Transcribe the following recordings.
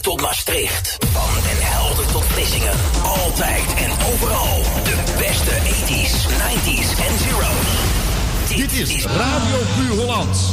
Tot Maastricht. Van Den Helder tot Vlissingen. Altijd en overal. De beste 80s, 90s en zeros. Dit is Radio Puur Hollands.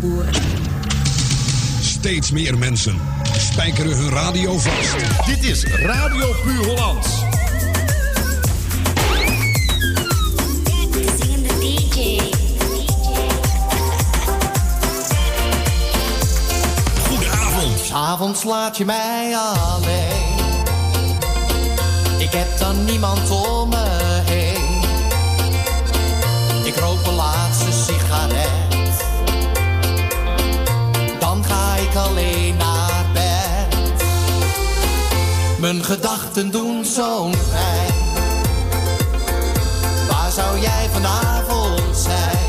melkboer. Steeds meer mensen spijkeren hun radio vast. Dit is Radio Puur Hollands. Goedenavond. S'avonds laat je mij alleen. Ik heb dan niemand om Mijn gedachten doen zo'n pijn. Waar zou jij vanavond zijn?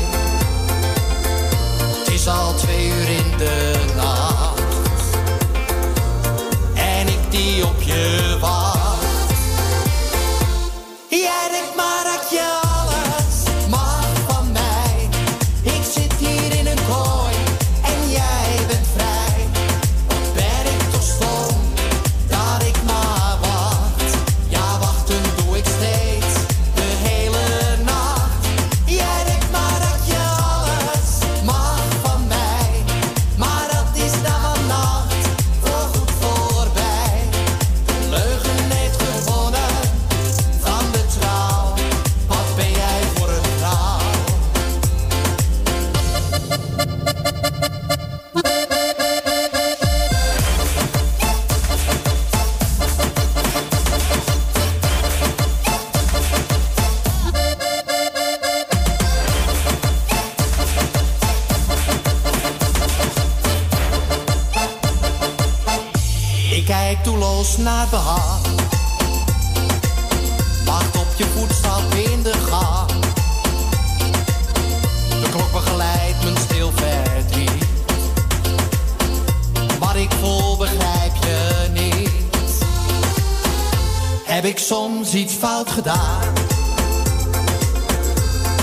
Gedaan?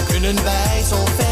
Kunnen wij zo verder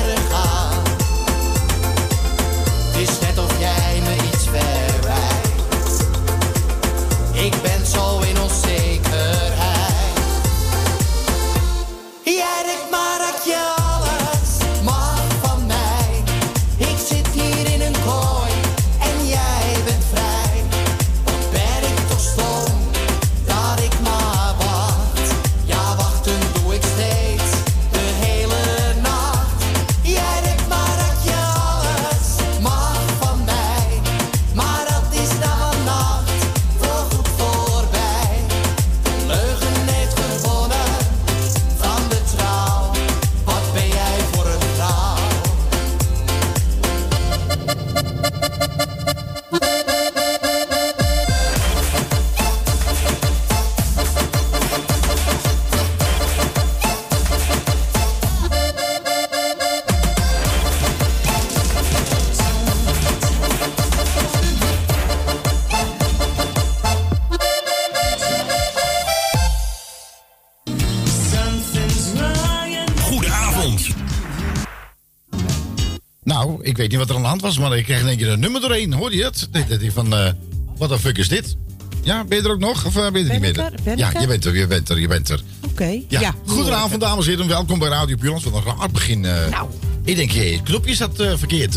was, maar ik kreeg in één keer een nummer doorheen. Hoorde je het? Ik dacht van, eh wat de fuck is dit? Ja, ben je er ook nog? Of eh, ben je er Ben niet meer? er? Ben ja, je bent er, je bent er, je bent er. Oké. Ja, goedenavond dames en heren. Welkom bij Radio Pulans. Wat een raar begin. eh. Nou. Ik denk, hé, het knopje staat verkeerd.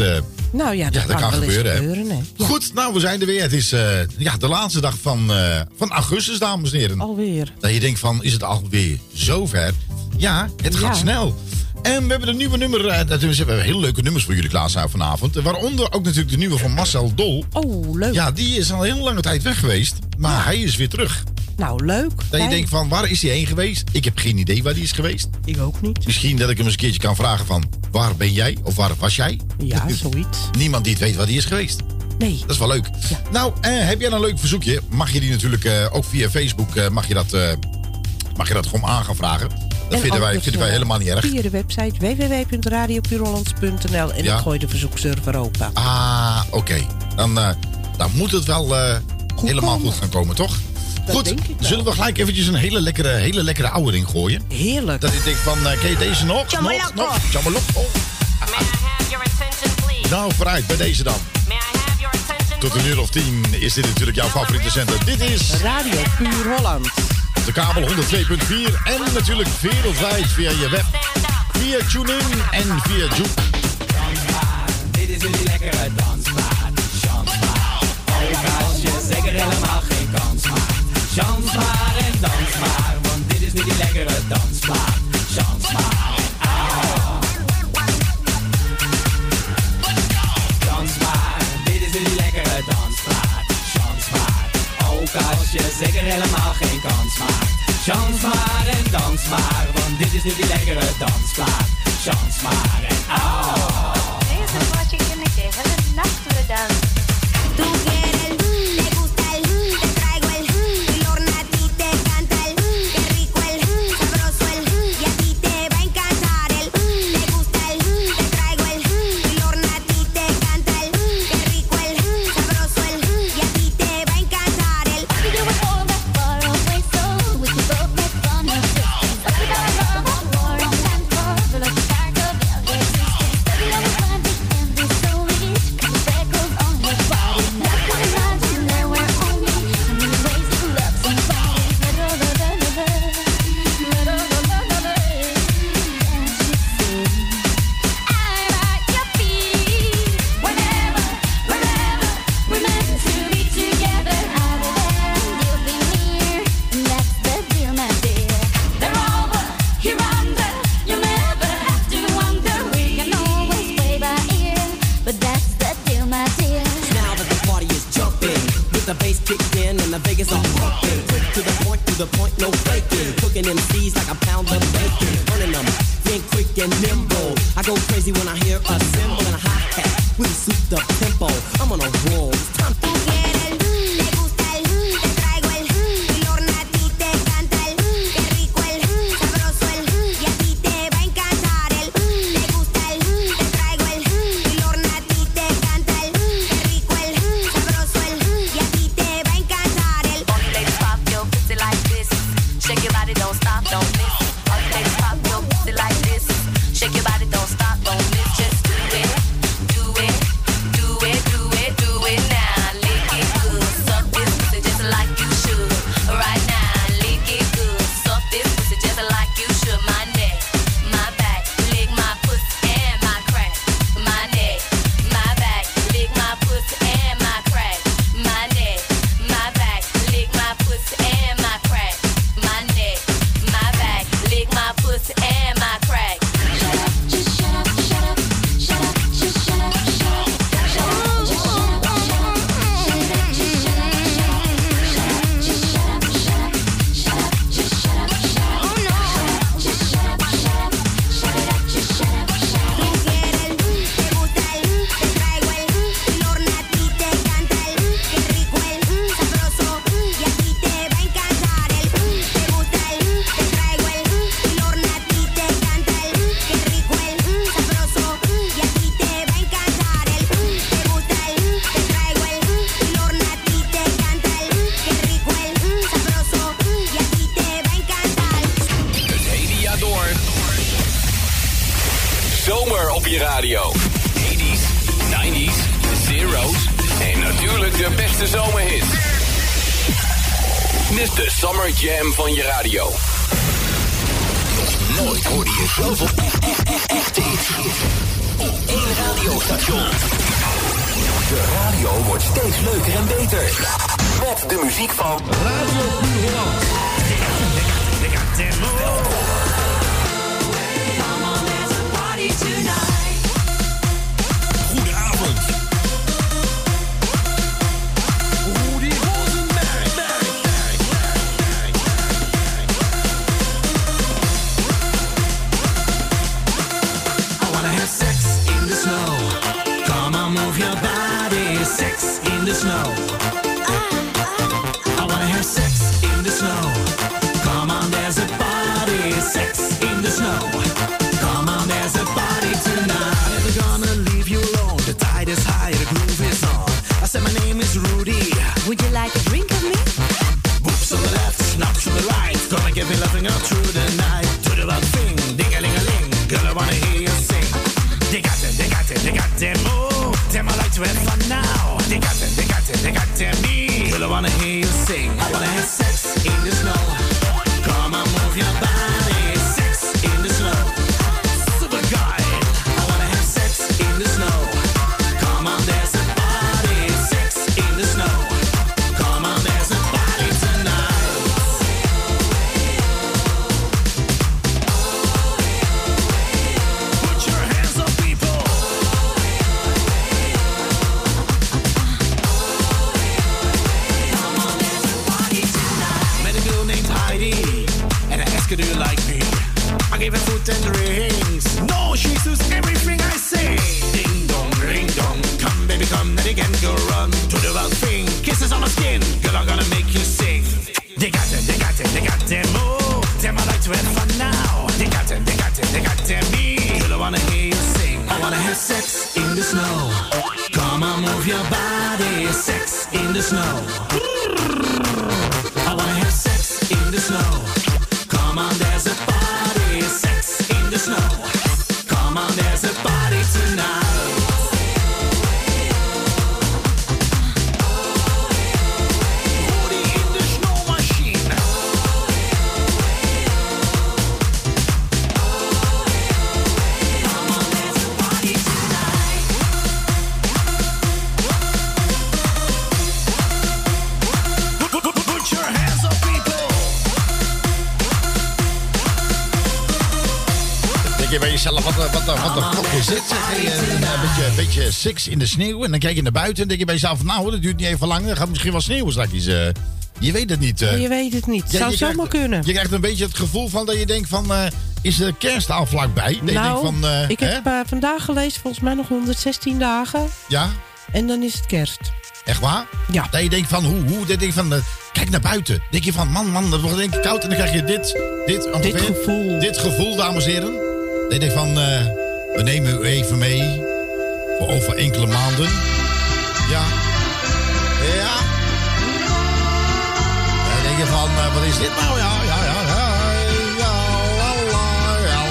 Nou ja, dat, Ja, dat kan gebeuren, gebeuren. hè. Ja, Goed, nou, we zijn er weer. Het is ja, de laatste dag van, van augustus, dames en heren. Alweer. Dat je denkt van, is het alweer zover? Ja, het gaat snel. En we hebben een nieuwe nummer. Eh, we hebben hele leuke nummers voor jullie klaarstaan vanavond. Waaronder ook natuurlijk de nieuwe van Marcel Dol. Oh, leuk. Ja, die is al heel lange tijd weg geweest. Maar hij is weer terug. Nou, leuk. Dat je denkt van, waar is hij heen geweest? Ik heb geen idee waar die is geweest. Ik ook niet. Misschien dat ik hem eens een keertje kan vragen van, waar ben jij? Of waar was jij? Ja, zoiets. Niemand die het weet waar die is geweest. Nee. Dat is wel leuk. Ja. Nou, eh, heb jij een leuk verzoekje? Mag je die natuurlijk eh, ook via Facebook, eh, mag, je dat, eh, mag je dat gewoon aan gaan vragen. Dat vinden wij, vinden wij helemaal niet erg. Via de website www.radiopuurhollands.nl en ja. gooi de verzoekserver open. Ah, oké. Dan, eh, dan moet het wel eh, helemaal goed gaan komen, toch? Goed, zullen we gelijk eventjes een hele lekkere, hele lekkere oude gooien? Heerlijk. Dat ik denk van, eh, uh, deze je deze nog? Jamalokko. Nog, nog, please? Nou, vooruit, bij deze dan. Tot een uur of tien is dit natuurlijk jouw favoriete zender. Dit is... Radio Puur Holland op de kabel 102.4 en natuurlijk wereldwijd via je web, via TuneIn en via Joep. Dit is jullie lekkere dansmaat, chance maar. Alle je zeker helemaal geen kans maar. Chance maar en dans maar, want dit is niet die lekkere dans. Lekker helemaal geen kans maar Chans maar en dans maar Want dit is nu die lekkere dansplaat. Chans maar en au. But that's the deal, my dear. Now that the party is jumping, with the bass kicked in and the Vegas all pumping. Quick to the point, to the point, no faking. Cooking MCs like a pound of bacon. Burning them, being quick and nimble. I go crazy when I hear a cymbal and a hi hat. We suit the tempo. I'm on a roll. It's time to get it. Six in de sneeuw. En dan kijk je naar buiten en denk je bij jezelf, nou, dat duurt niet even lang. Dan gaat misschien wel sneeuwen straks. eh. je weet het niet. eh. Je weet het niet. Ja, Zou zomaar kunnen. Je krijgt een beetje het gevoel van dat je denkt van, eh, is de kerst al vlakbij? Dat je nou, van, ik heb vandaag gelezen, volgens mij nog 116 dagen. Ja, En dan is het kerst. echt waar? Ja. Dat je denkt van, hoe, hoe, dat van, kijk naar buiten. denk je van, man, man, dat wordt denk ik koud. En dan krijg je dit, dit, ongeveer, gevoel. Dit gevoel, dames en heren. Dat je denkt van, we nemen u even mee voor over enkele maanden. Ja. Ja. Dan denk je van, eh, wat is dit nou? Ja, ja, ja, ja. Ja, ja.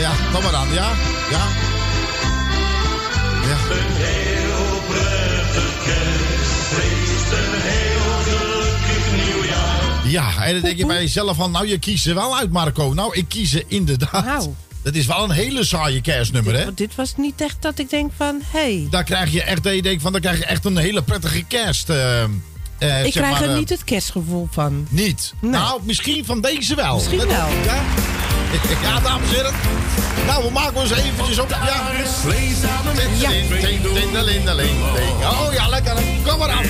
Ja, kom maar dan, ja, ja. Ja. Een heel prettig kerstfeest, een heel gelukkig nieuwjaar. Ja, en dan denk je bij jezelf van, nou je kiest er wel uit Marco. Nou, ik kies er inderdaad. Nou. Dat is wel een hele saaie kerstnummer, hè? Want dit was niet echt dat ik denk van, hé. Hey, Daar krijg je echt, dat je denkt van, daar krijg je echt een hele prettige kerst. eh, eh, zeg ik krijg maar, er eh, niet het kerstgevoel van. Niet? Nee. Nou, misschien van deze wel. Misschien Dat- wel. Ja? ja, dames en heren. Nou, we maken ons eventjes op. Ja. Ja. Oh ja, lekker. Kom maar aan.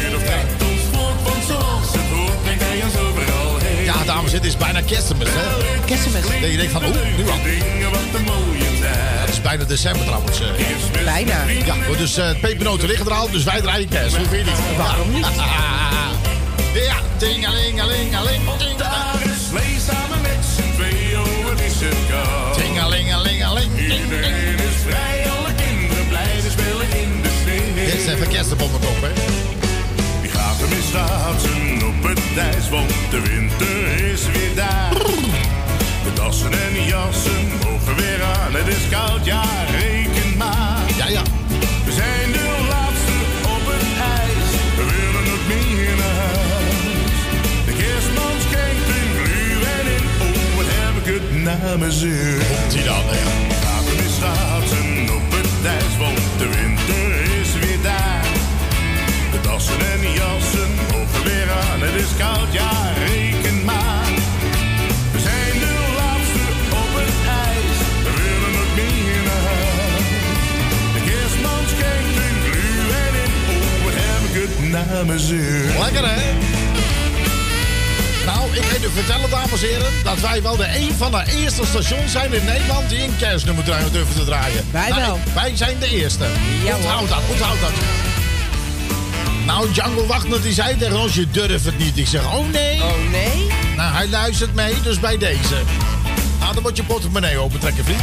Ja, dames het is bijna kerstmis, hè? Kerstmis. Dat je denkt van, oeh, nu al. Zijn. Het is bijna december trouwens. eh. Bijna. Ja, dus eh pepernoten liggen er al, dus wij draaien kerst. Hoe vind je niet? Waarom niet? Ja, is slee samen met z'n tweeën, wat is het koud. Tingelingelingeling. Iedereen is vrij, alle kinderen spelen in de sneeuw. Dit is even kerstbommen op, hè? Wie gaat er het want de winter is weer daar. De dassen en jassen mogen weer aan, het is koud, ja, reken maar. Ja, ja. We zijn de laatste op het ijs, we willen nog meer naar huis. De kerstman schenkt een gluwijn in, oh wat heb ik het naar mijn zin. Dan, hè? Dat wij wel de een van de eerste stations zijn in Nederland die een kerstnummer durven te draaien. Wij Nou, wel. Wij zijn de eerste. Ja, onthoud dat, onthoud dat. Nou, Django Wagner die zei tegen ons, je durft het niet. Ik zeg, oh nee. Oh nee? Nou, hij luistert mee, dus bij deze. Nou, dan moet je portemonnee opentrekken, vriend.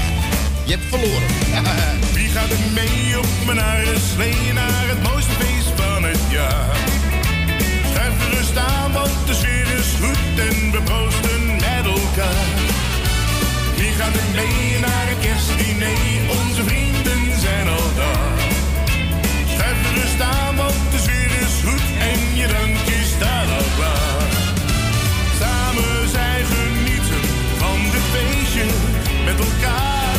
Je hebt verloren. Wie gaat er mee op mijn eigen slee naar het mooiste feest van het jaar? Schuif gerust aan, want de sfeer is goed en we proosten Wie gaat er mee naar het kerstdiner? Onze vrienden zijn al daar. Schuif gerust aan, want de sfeer is goed en je drankje staat al klaar. Samen zijn genieten van dit feestje met elkaar.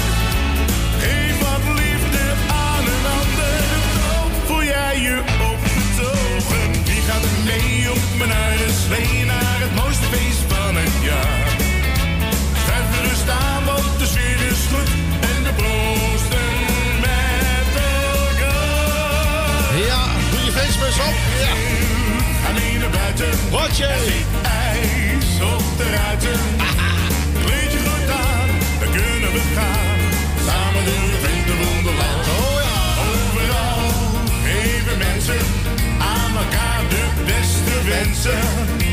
Geef wat liefde aan een ander. Ook voel jij je opgetogen. Wie gaat er mee op mijn slee naar het mooiste feestbus op. Ja. Mee naar buiten. Ijs op de ruiten. Kleed je goed aan, dan kunnen we gaan. Samen door het winterwonderland. Oh ja. Overal geven mensen aan elkaar de beste wensen.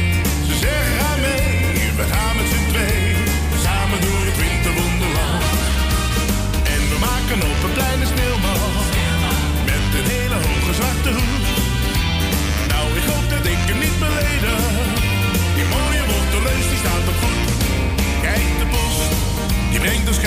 Brengt ons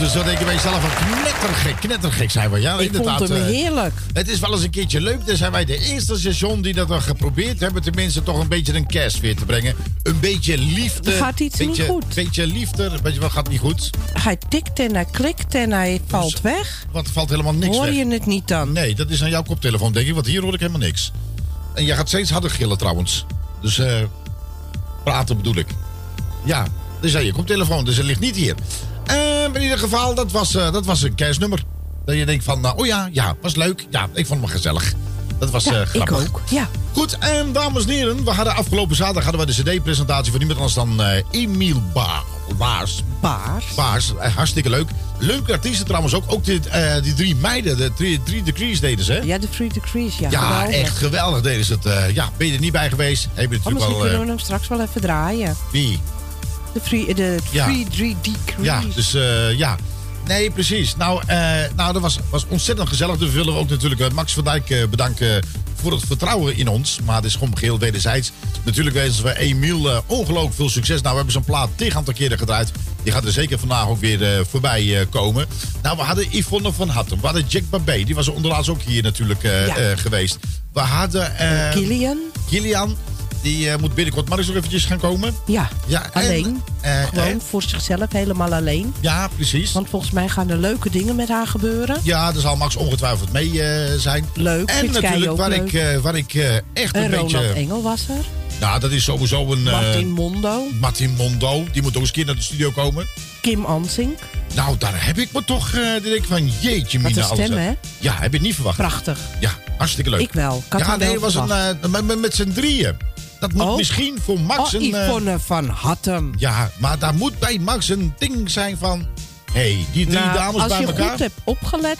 Is zo denk ik bij jezelf van knettergek, knettergek zijn we. Ja, Ik vond inderdaad. hem eh, heerlijk. Het is wel eens een keertje leuk. Dan zijn wij de eerste station die dat er geprobeerd hebben. Tenminste, toch een beetje een kerstfeer te brengen. Een beetje liefde. Gaat iets niet goed. beetje liefde. Weet je wat gaat niet goed? Hij tikt en hij klikt en hij valt weg. Want er valt helemaal niks Hoor weg. je het niet dan? Nee, dat is aan jouw koptelefoon, denk ik. Want hier hoor ik helemaal niks. En jij gaat steeds harder gillen trouwens. Dus eh praten bedoel ik. Ja, dus aan je koptelefoon. Dus het ligt niet hier. Eh, in ieder geval, dat was, eh, dat was een kerstnummer. Dat je denkt van, nou, oh ja, ja, was leuk. Ja, ik vond maar gezellig. Dat was Ja, eh, ik grappig. ook. Ja. Goed, en dames en heren, we hadden afgelopen zaterdag hadden we de CD-presentatie van niemand anders dan Emiel ba Baars. Baars. Baars, hartstikke leuk. Leuke artiesten trouwens ook. Ook die, eh, die drie meiden, de drie, drie degrees deden ze. hè? Ja, de Free Degrees. Ja, Ja, geweldig. echt geweldig deden ze het. ja, ben je er niet bij geweest? Heb je Oh, natuurlijk misschien wel... kunnen we hem straks wel even draaien. wie? De Free, de Ja. free 3D Degrees. Ja, dus eh, ja. Nee, precies. Nou, eh, nou dat was, was ontzettend gezellig. Dus we willen ook natuurlijk eh, Max van Dijk bedanken voor het vertrouwen in ons. Maar het is gewoon geheel wederzijds. Natuurlijk wensen we Emiel eh, ongelooflijk veel succes. Nou, we hebben zo'n plaat tegen aantal keren gedraaid. Die gaat er zeker vandaag ook weer voorbij komen. Nou, we hadden Yvonne van Hattem. We hadden Jack Babé. Die was er onderlaatst ook hier natuurlijk Ja. geweest. We hadden... eh, Kilian. Die eh, moet binnenkort maar eens nog eventjes gaan komen. Ja, Ja, en, alleen. eh, Gewoon voor zichzelf, helemaal alleen. ja, precies. Want volgens mij gaan er leuke dingen met haar gebeuren. Ja, daar zal Max ongetwijfeld mee eh, zijn. Leuk, En natuurlijk waar leuk. ik, waar ik echt En een Ronald beetje... Engel was er. Nou, dat is sowieso een... Martin Mondo. Martin Mondo. Die moet ook eens een keer naar de studio komen. Kim Ansink. Nou, daar heb ik me toch... dan denk ik van, jeetje, Wat mina. een stem, hè? Ja, heb je niet verwacht. Prachtig. Ja, hartstikke leuk. Ik wel. Ik ja, nee, het was een, verwacht. met, met z'n drieën. Dat moet Oh. misschien voor Max Oh, een... eh, Yvonne van Hattem. ja, maar daar moet bij Max een ding zijn van... Hé, hey, die drie Nou, dames als bij je elkaar... goed hebt opgelet,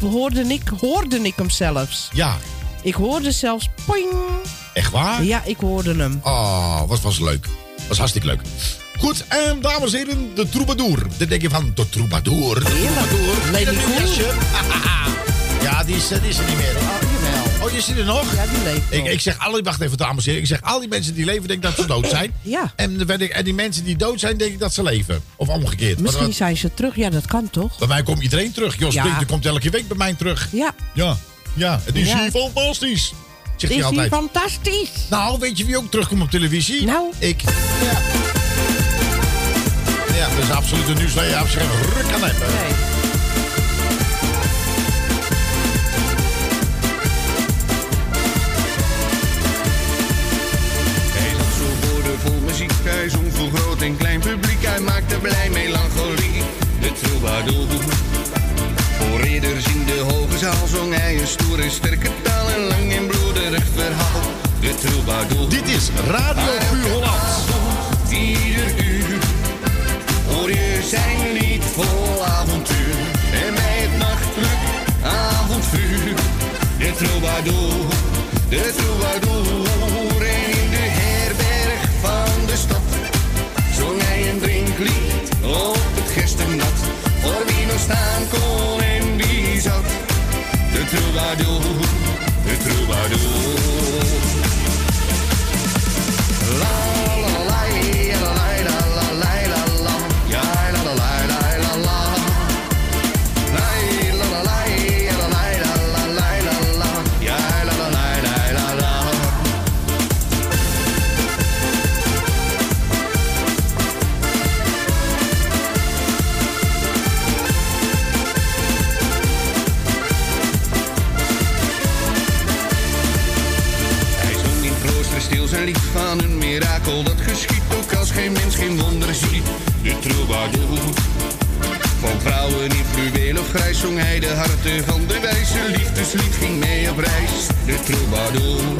hoorde ik, hoorde ik hem zelfs. Ja, Ik hoorde zelfs poing. echt waar? Ja, ik hoorde hem. Oh, wat was leuk. Was hartstikke leuk. Goed, en dames en heren, de troubadour. Dan denk je van, de troubadour. De troubadour. Lady Cool. jasje. ja, die is, die is er niet meer. Oh, je ziet er nog? Ja, die leeft Ik, nog. ik zeg alle, wacht even dames en heren. Ik zeg al die mensen die leven, denk ik dat ze dood zijn. Ja. En, ik- en die mensen die dood zijn, denk ik dat ze leven. Of omgekeerd. Misschien zijn ze terug. Ja, dat kan toch? Bij mij komt iedereen terug. Jos Ja. Brink, die komt elke week bij mij terug. Ja. Ja, ja. Het is Ja. hier fantastisch. Zegt Is hij hier fantastisch. Nou, weet je wie ook terugkomt op televisie? Nou. Ik. Ja. Ja, dat is absoluut een nieuwslezer. Geen ruk aan hebben. Nee. Hij zong voor groot en klein publiek. Hij maakte blij melancholie, de troubadour. Voor ridders in de hoge zaal zong hij een stoere, sterke taal. En lang en bloederig verhaal, de troubadour. Dit is Radio Puur Holland. Ieder uur hoor je zijn lied vol avontuur. En bij het nachtelijk avondvuur, de troubadour, de troubadour. troubadour, le troubadour. La hij de harten van de wijze liefdeslied ging mee op reis. De troubadour.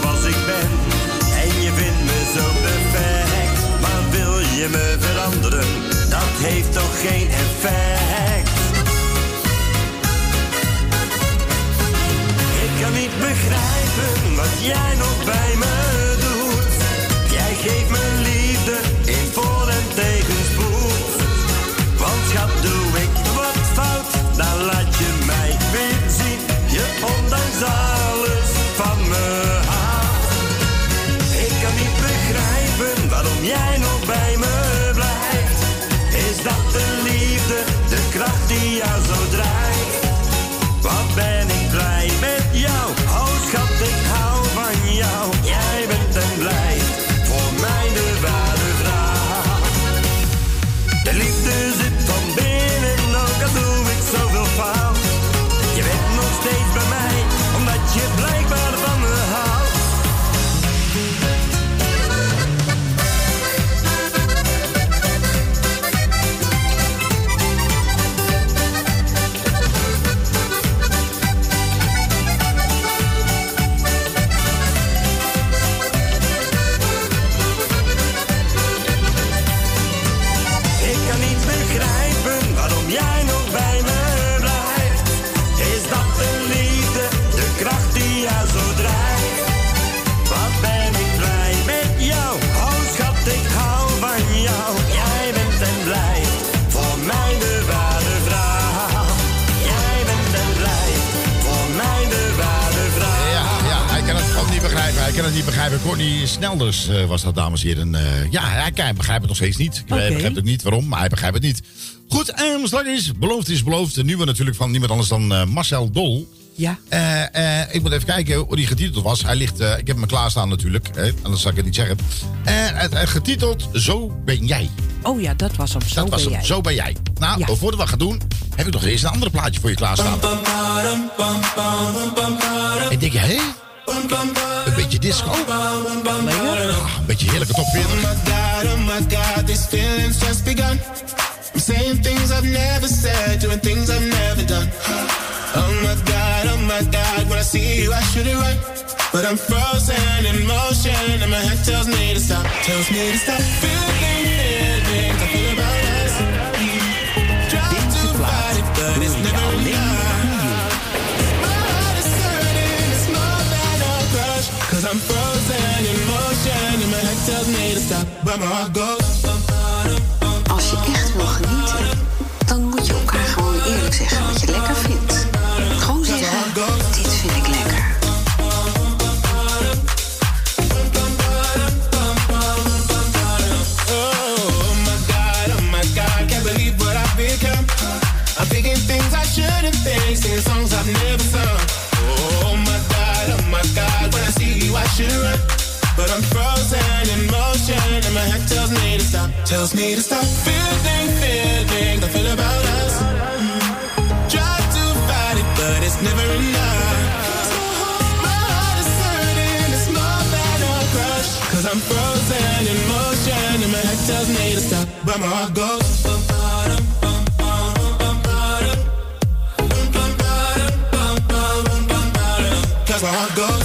Zoals ik ben en je vindt me zo perfect. Maar wil je me veranderen, dat heeft toch geen effect. Ik kan niet begrijpen wat jij nog bij me doet. Jij geeft me Connie Snelders eh, was dat, dames en heren. Eh, ja, hij, begrijpt het nog steeds niet. Ik begrijp het niet waarom, maar hij begrijpt het niet. Goed, en straks is beloofd is beloofd. De nieuwe natuurlijk van niemand anders dan eh, Marcel Dol. Ja. Eh, eh, ik moet even kijken hoe die getiteld was. Hij ligt, eh, ik heb hem klaarstaan natuurlijk, hè, anders zal ik het niet zeggen. Eh, het, het getiteld Zo ben jij. Oh ja, dat was hem. Zo dat was hem, jij. Zo ben jij. Nou, voordat we dat gaan doen, heb ik nog eerst een ander plaatje voor je klaarstaan. Ik denk, hé? Een beetje disco. Ah, een beetje heerlijke top 40. Oh my god, oh my god, feelings just begun. I'm saying things I've never said, doing things I've never done. Oh my god, oh my god, when I see you, I should it right. But I'm frozen in motion, and my head tells me to stop, tells me to stop. Feeling Als je echt wil genieten, dan moet je elkaar gewoon eerlijk zeggen wat je lekker vindt. Gewoon dit vind ik lekker. Oh my god, oh my god, can't believe what I've become. I'm thinking things I shouldn't think, singing songs I've never sung. Oh my god, oh my god, when I see you I should run. But I'm frozen head tells me to stop, tells me to stop. Feeling, feelings I feel about us. Try to fight it, but it's never enough. My heart is hurting, it's more than a crush. Cause I'm frozen in motion and my head tells me to stop, but my heart goes. Cause my heart goes.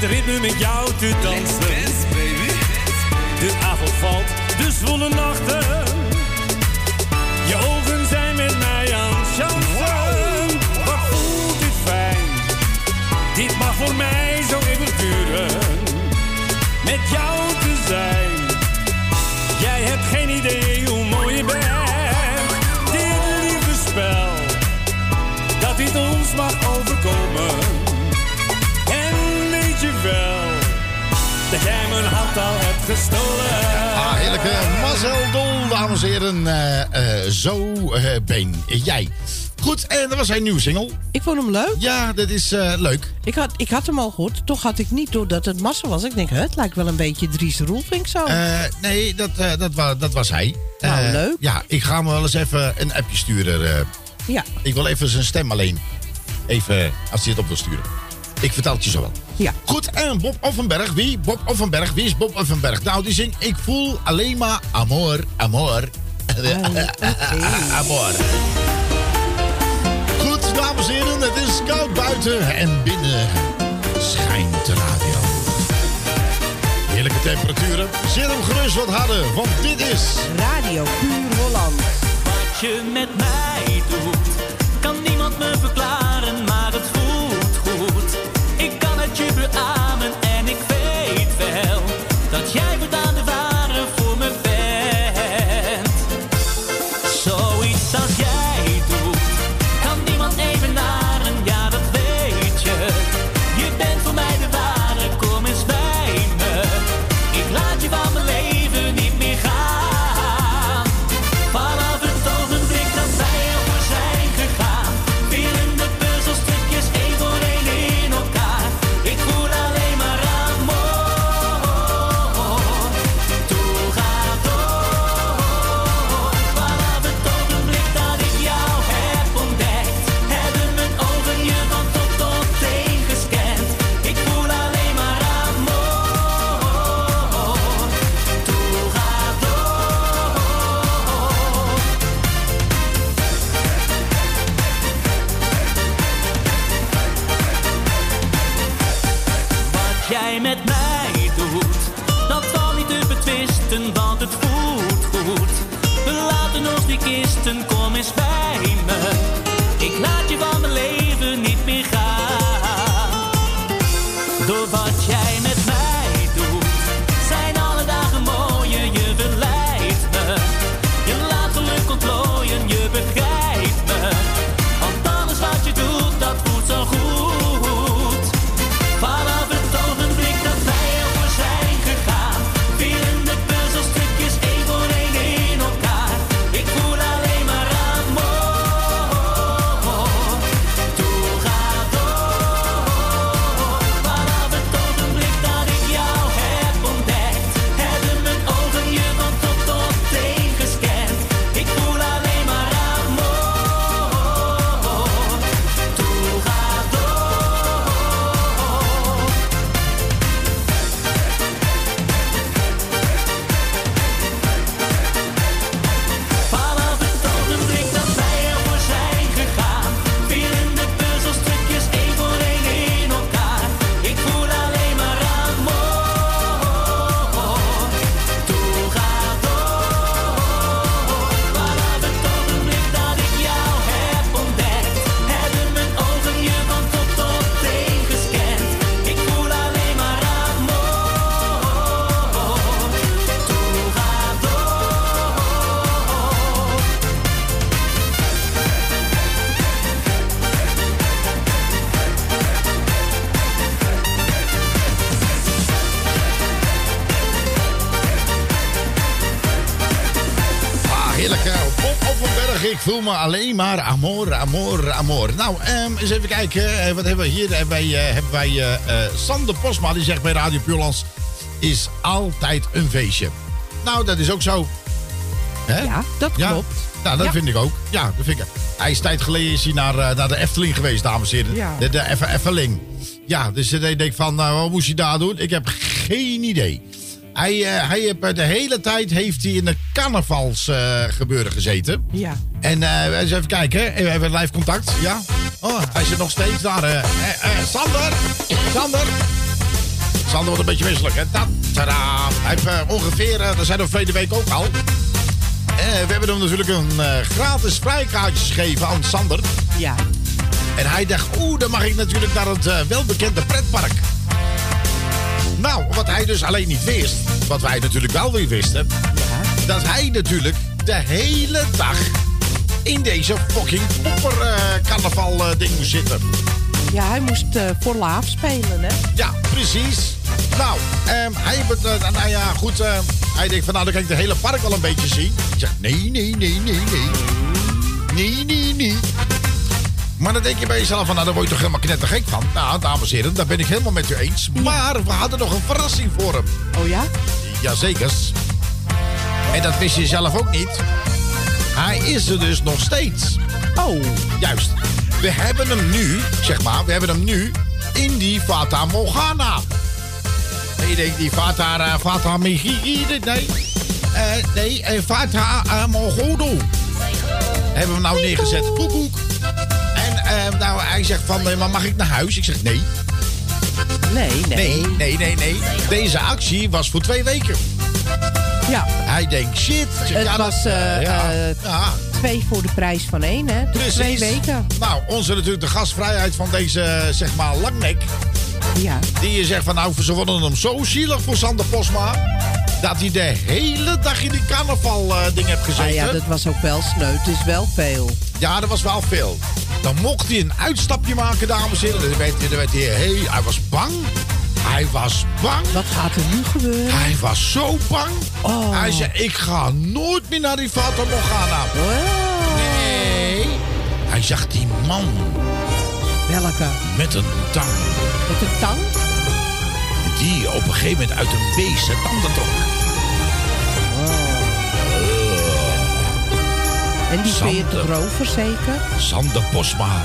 Dit ritme met jou te dansen. De avond valt, de zwoele nachten. Je ogen zijn met mij aan het chansen. Wat voelt dit fijn? Dit mag voor mij zo eeuwig duren. Met jou te zijn. Jij hebt geen idee hoe mooi je bent. Dit liefdespel, dat dit ons mag overkomen. Wel, dat jij mijn hart al hebt gestolen. Ah, heerlijke Marcel Dol, dames en heren. Eh, eh, zo eh, ben jij. Goed, en dat was zijn nieuwe single. Ik vond hem leuk. Ja, dat is eh, leuk. Ik had, ik had hem al gehoord. Toch had ik niet door dat het massa was. Ik denk, het lijkt wel een beetje Dries Roelvink zo. Eh, nee, dat, eh, dat, wa- dat was hij. Nou, leuk. Ja, ik ga hem wel eens even een appje sturen. eh. ja. ik wil even zijn stem alleen. Even, als hij het op wil sturen. Ik vertel het je zo wel. Ja. Goed, en Bob Offenberg. Wie? Bob Offenberg. Wie is Bob Offenberg? Nou, die zingt Ik voel alleen maar amor, amor. amor. Goed, dames en heren. Het is koud buiten en binnen schijnt de radio. Heerlijke temperaturen. Zet hem gerust wat harder, want dit is... Radio Puur Holland. Wat je met mij doet, kan niemand me verklaren, maar ik alleen maar amor, amor, amor. Nou, ehm, eens even kijken. eh, Wat hebben we hier? Hebben wij, eh, hebben wij eh, eh, Sander Posma, die zegt bij Radio Puurlands... is altijd een feestje. Nou, dat is ook zo. Hè? Ja, dat klopt. Nou, dat Ja. vind ik ook. Ja, dat vind ik. Hij is tijd geleden is hij naar, eh, naar de Efteling geweest, dames en heren. Ja. De, Effeling. Ja, dus hij denkt van, nou, wat moest hij daar doen? Ik heb geen idee. Hij, eh, hij heeft, eh, de hele tijd heeft hij in de carnavalsgebeuren gebeuren gezeten. Ja. En eh, eens even kijken, we hebben live contact. Ja. Oh, hij zit nog steeds daar. eh, eh, eh, Sander! Sander! Sander wordt een beetje misselijk, hè? Ta- Tadaa! Hij heeft eh, ongeveer, eh, dat zijn we verleden week ook al. Eh, we hebben hem natuurlijk een eh, gratis vrijkaartjes gegeven aan Sander. Ja. En hij dacht, oeh, dan mag ik natuurlijk naar het eh, welbekende pretpark. Nou, wat hij dus alleen niet wist, wat wij natuurlijk wel weer wisten, dat hij natuurlijk de hele dag in deze fucking popper eh, carnaval eh, ding moest zitten. Ja, hij moest eh, voor Laaf spelen, hè? Ja, precies. Nou, ehm, hij heeft het, eh, nou ja, goed. hij denkt van, nou, dan kan ik de hele park wel een beetje zien. Ik zeg, nee, nee, nee, nee, nee. Nee, nee, nee. Maar dan denk je bij jezelf van, nou, daar word je toch helemaal knettergek van. Nou, dames en heren, daar ben ik helemaal met u eens. Maar we hadden nog een verrassing voor hem. Oh ja? Jazeker. En dat wist je zelf ook niet. Hij is er dus nog steeds. Oh. Juist. We hebben hem nu, zeg maar, we hebben hem nu in die Fata Morgana. En je denkt, die Fata, uh, Fata nee. Nee, eh, Fata uh, Morgodo. Hebben we hem nou neergezet. Koekoek. En eh, nou, hij zegt van, maar mag ik naar huis? Ik zeg nee. Nee, nee. Nee, nee, nee, nee. Deze actie was voor twee weken. Ja. Hij denkt, shit. Het ja, was dat, eh, ja. eh, Ja. twee voor de prijs van één, hè? Dus twee weken. Nou, onze natuurlijk de gastvrijheid van deze, eh, zeg maar, langnek. Ja. Die je zegt van, nou, ze vonden hem zo zielig voor Sander Posma. Dat hij de hele dag in die carnaval eh, ding heeft gezeten. Ah ja, dat was ook wel sneu. Het is wel veel. Ja, dat was wel veel. Dan mocht hij een uitstapje maken, dames en heren. Dan werd, dan werd hij, hey, hij was bang. Hij was bang. Wat gaat er nu gebeuren? Hij was zo bang. Oh. Hij zei, ik ga nooit meer naar die Fata Morgana. Nee. Hij zag die man Welke? met een tang. Met een tang? Die op een gegeven moment uit een beest zijn tanden trok. En die Sander. 40 rovers zeker? Sander Posma,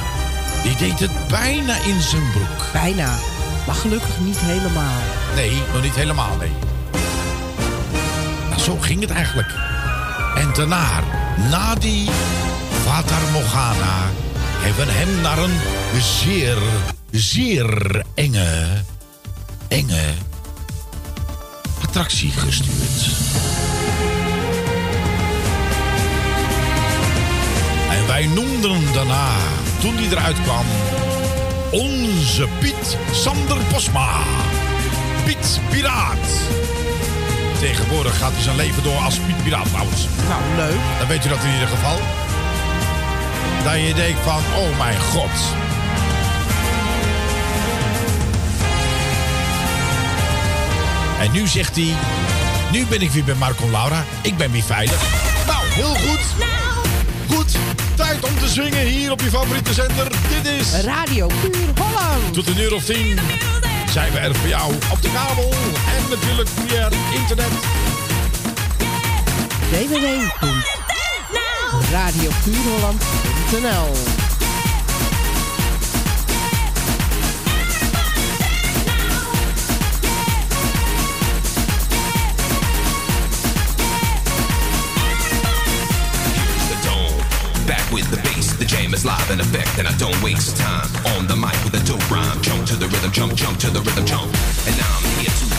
die deed het bijna in zijn broek. Bijna. Maar gelukkig niet helemaal. Nee, nog niet helemaal, nee. Nou, zo ging het eigenlijk. En daarna, na die Vatar Morgana, hebben we hem naar een zeer, zeer enge, enge attractie gestuurd. En wij noemden hem daarna, toen hij eruit kwam, onze Piet Sander Posma. Piet Piraat. Tegenwoordig gaat hij zijn leven door als Piet Piraat trouwens. Nou, leuk. Dan weet je dat in ieder geval. Dat je denkt van, oh mijn god. En nu zegt hij, nu ben ik weer bij Marco en Laura. Ik ben weer veilig. Nou, heel goed. Tijd om te zwingen hier op je favoriete zender. Dit is... Radio Puur Holland. Tot een uur of tien zijn we er voor jou op de kabel. En natuurlijk via het internet. www.radiopuurholland.nl is live in effect, and I don't waste time. On the mic with a dope rhyme, jump to the rhythm, jump, jump to the rhythm, jump. And now I'm here to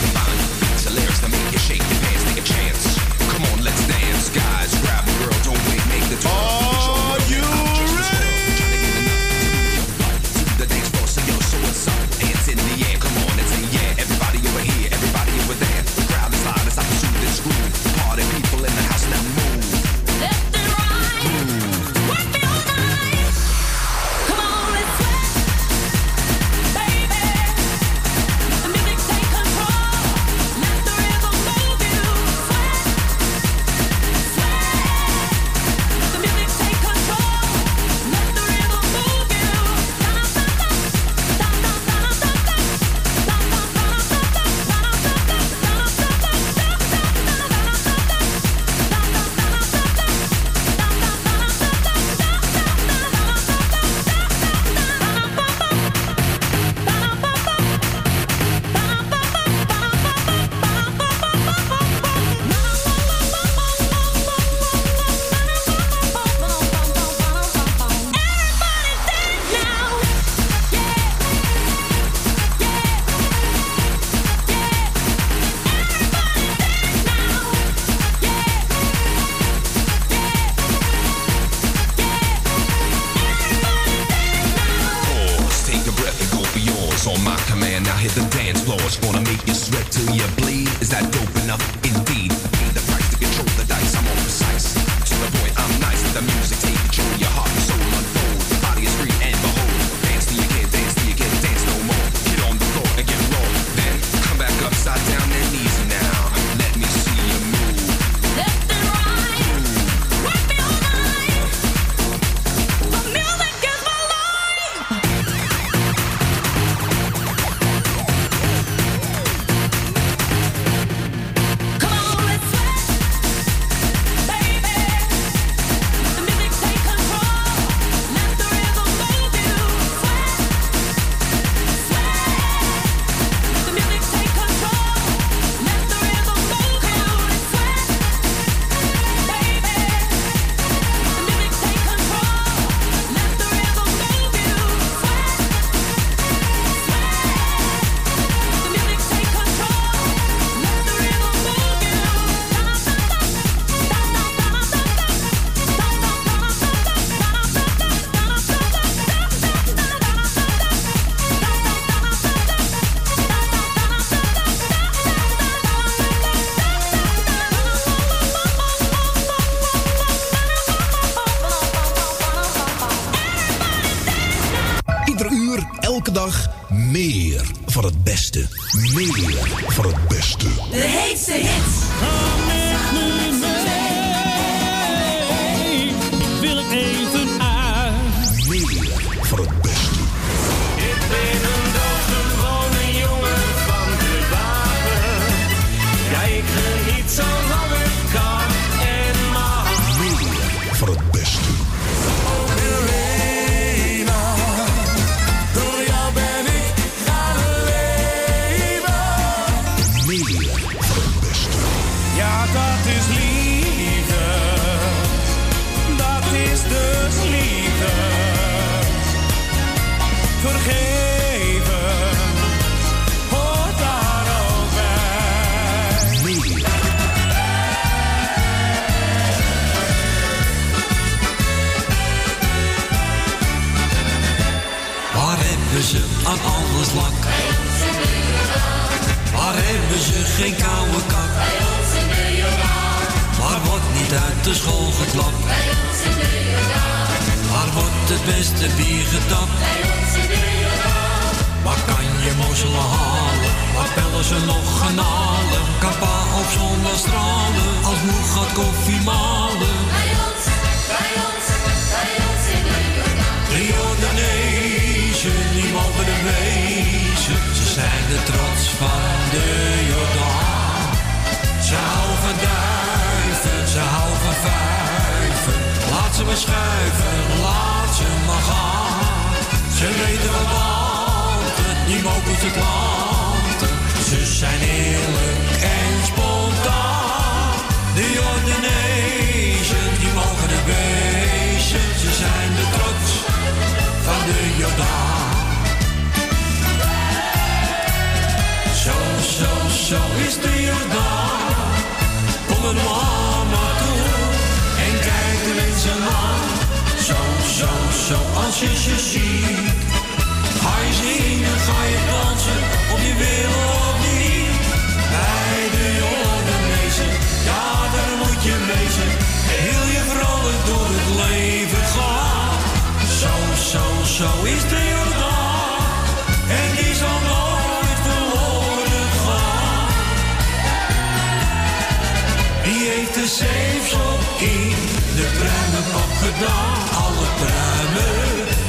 De hem opgedaan. Alle pruimen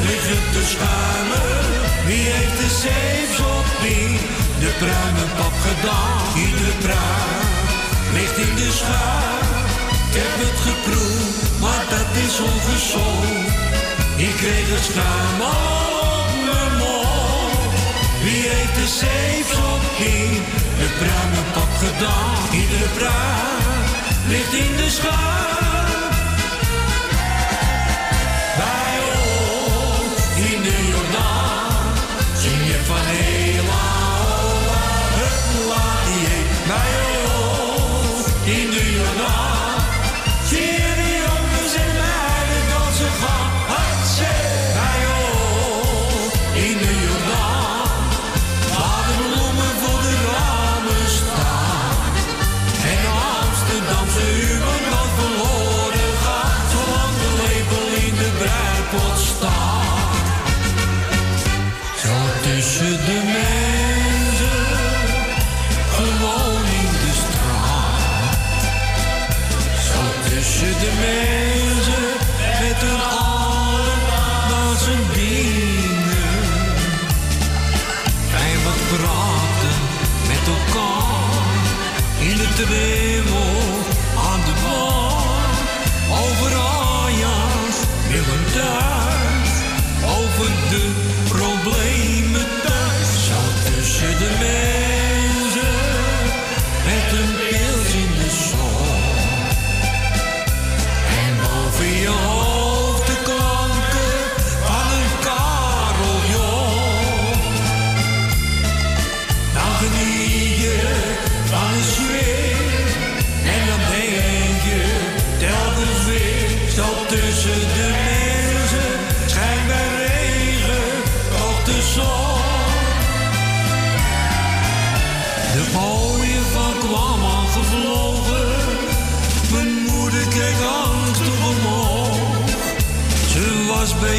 liggen te schuimen. Wie heeft de zeefs op wie? De pruimenpap gedaan. iedere pruim ligt in de schuim. Ik heb het geproefd, maar dat is ongezond. Ik kreeg het schuim op mijn mond. Wie heeft de zeefs op wie? De pruimenpap gedaan. iedere pruim ligt in de schuim. de Jordaan. Zing je van Hela, Hola, Hup, La,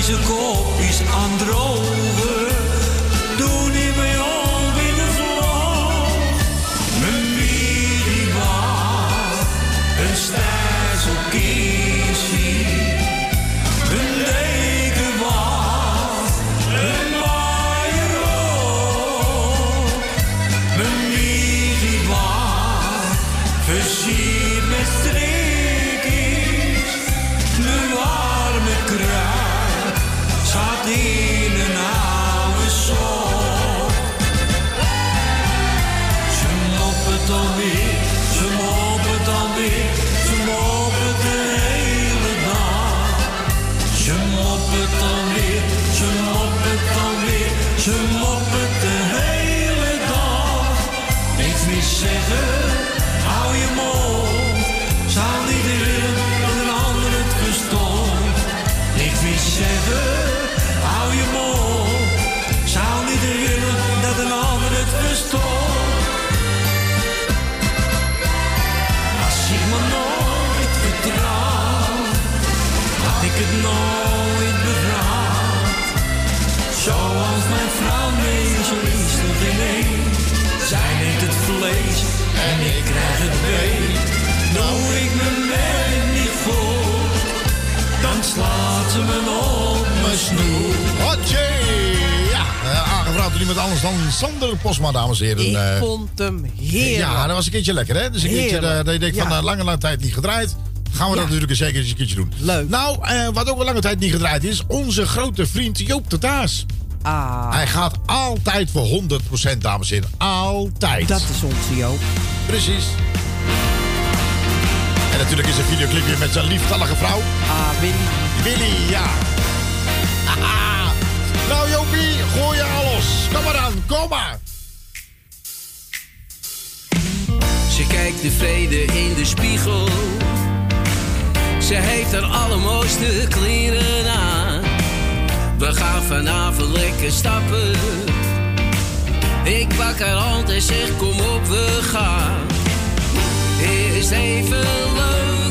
was bezig vlees en ik krijg het been. Doe ik mijn werk niet goed, dan slaat ze me op mijn snoer. Hotje! Ja, eh, aangevraagd door iemand anders dan Sander Posma, dames en heren. Ik Eh, vond hem heerlijk. Ja, dat was een keertje lekker, hè? Dus een keertje Heerlijk. eh, dat je denkt van Ja. lange, lange tijd niet gedraaid. Gaan we dat natuurlijk een zeker eens een keertje doen. Leuk. Nou, eh, wat ook al lange tijd niet gedraaid is, onze grote vriend Joop de Taas. Ah. Hij gaat altijd voor 100%, dames en heren. Altijd. Dat is onze Joop. Precies. En natuurlijk is een videoclipje met zijn lieftallige vrouw. Ah, Willy. Willy, ja. Haha. nou, Jopie, gooi je alles. Kom maar aan, kom maar. Ze kijkt tevreden in de spiegel. Ze heeft haar allermooiste kleren aan. We gaan vanavond lekker stappen. Ik pak haar hand en zeg kom op we gaan. Eerst even leuk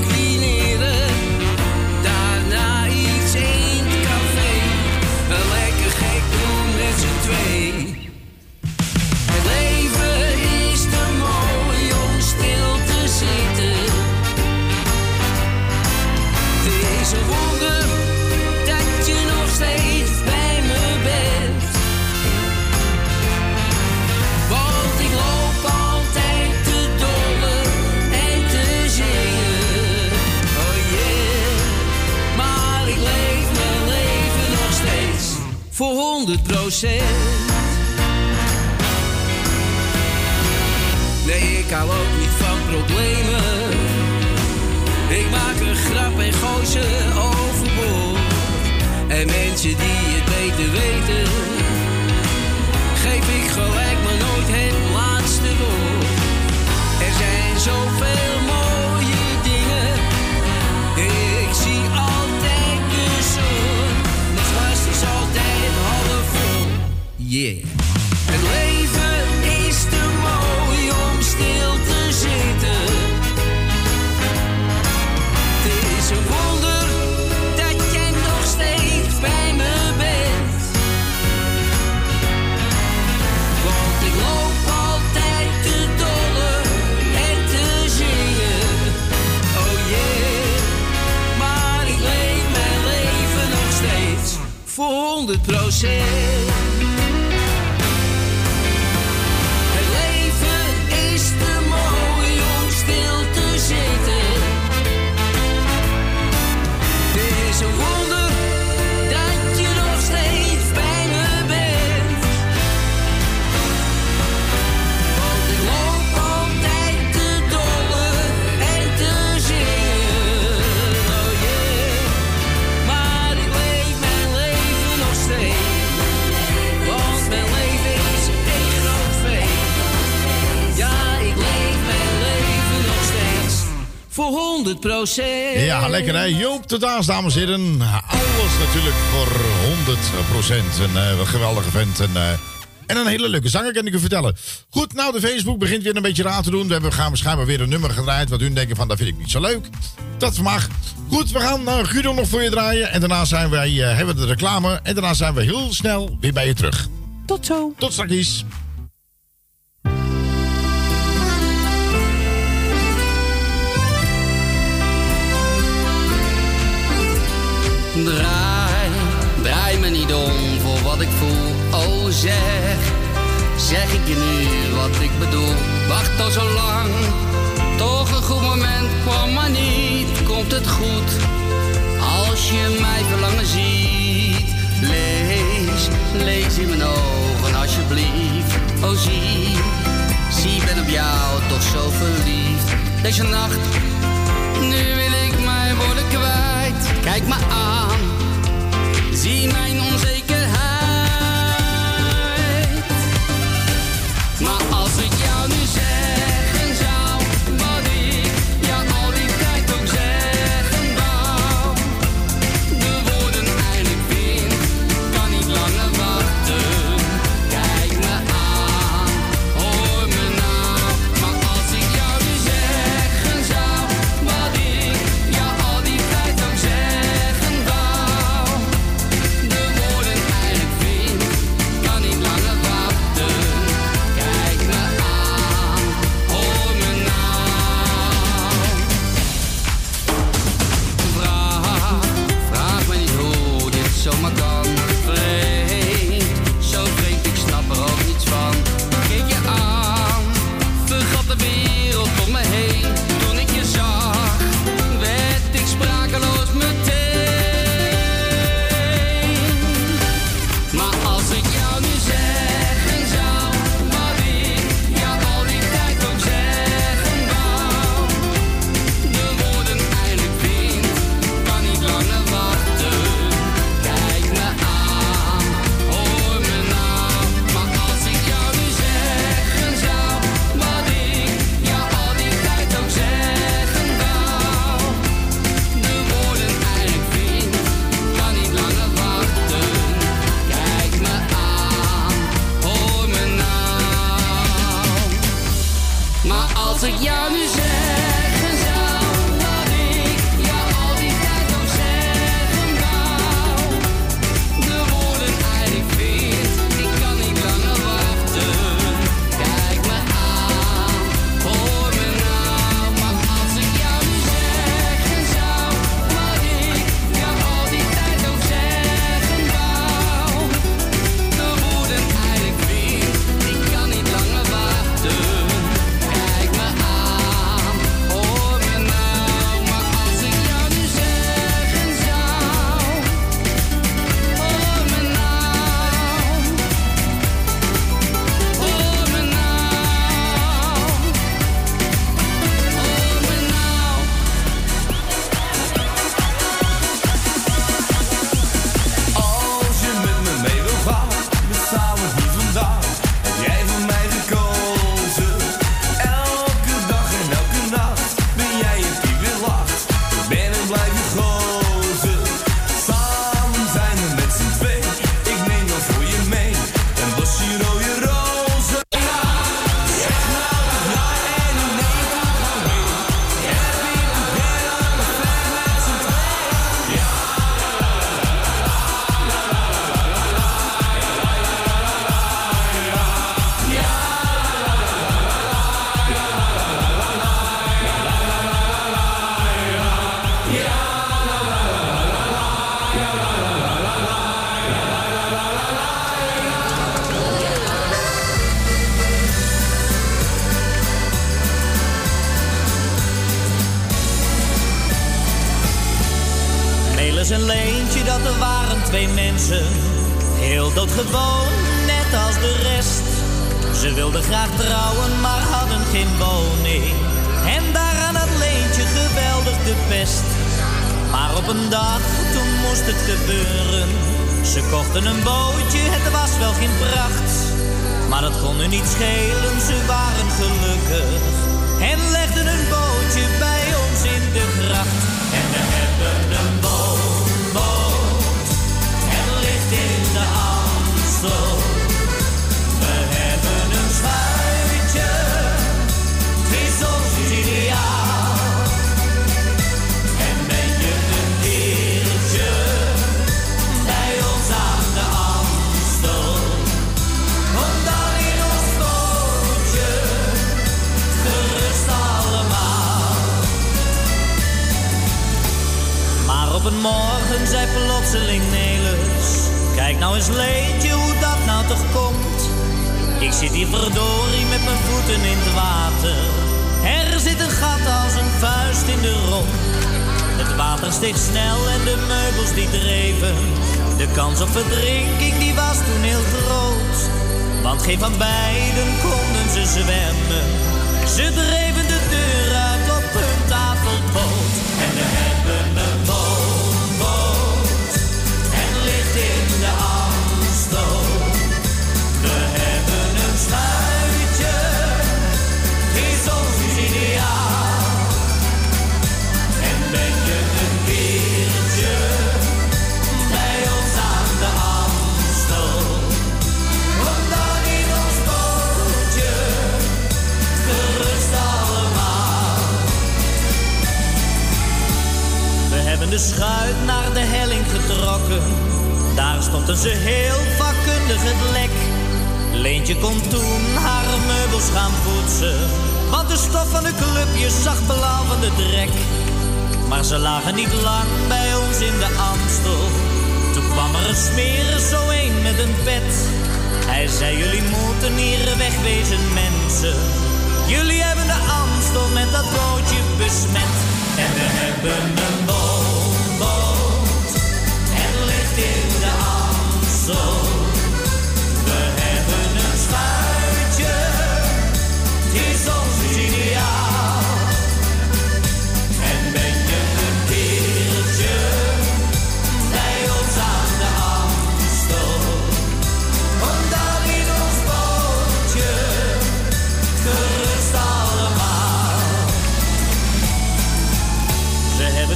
100 procent. Nee, ik hou ook niet van problemen. Ik maak een grap en gooi ze overboord. En mensen die het beter weten, geef ik gelijk Yeah. Het leven is te mooi om stil te zitten. Het is een wonder dat jij nog steeds bij me bent. Want ik loop altijd te dolle en te zingen. Oh yeah, maar ik leef mijn leven nog steeds voor 100 procent. 100% Ja, lekker hè. Joop de Daas, dames en heren. Alles natuurlijk voor 100% Een eh, geweldige vent. En, eh, en een hele leuke zanger, kan ik u vertellen. Goed, nou, de Facebook begint weer een beetje raar te doen. We hebben, gaan waarschijnlijk weer een nummer gedraaid. Wat u denken van, dat vind ik niet zo leuk. Dat mag. Goed, we gaan uh, Guido nog voor je draaien. En daarna zijn wij, eh, hebben we de reclame. En daarna zijn we heel snel weer bij je terug. Tot zo. Tot straks. Draai, draai me niet om voor wat ik voel. Oh zeg, zeg ik je nu wat ik bedoel. Wacht al zo lang, toch een goed moment kwam maar niet. Komt het goed, als je mij verlangen ziet. Lees, lees in mijn ogen alsjeblieft. Oh zie, zie ben op jou toch zo verliefd. Deze nacht, nu wil Kijk me aan, zie mijn onzekerheid.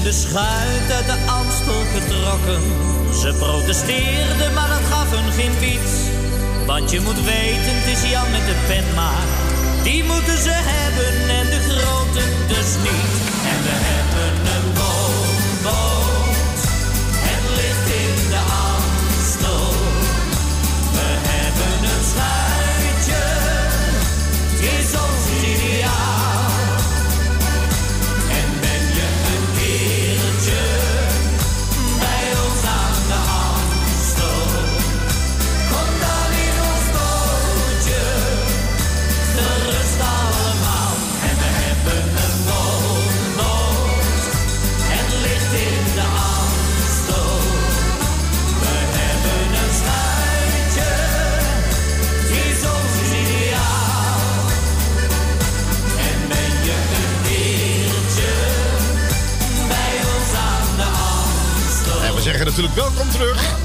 De schuit uit de Amstel getrokken. Ze protesteerden, maar dat gaf hun geen fiets. Want je moet weten, het is Jan met de pen maar. Die moeten ze hebben en de grote dus niet. Natuurlijk welkom terug.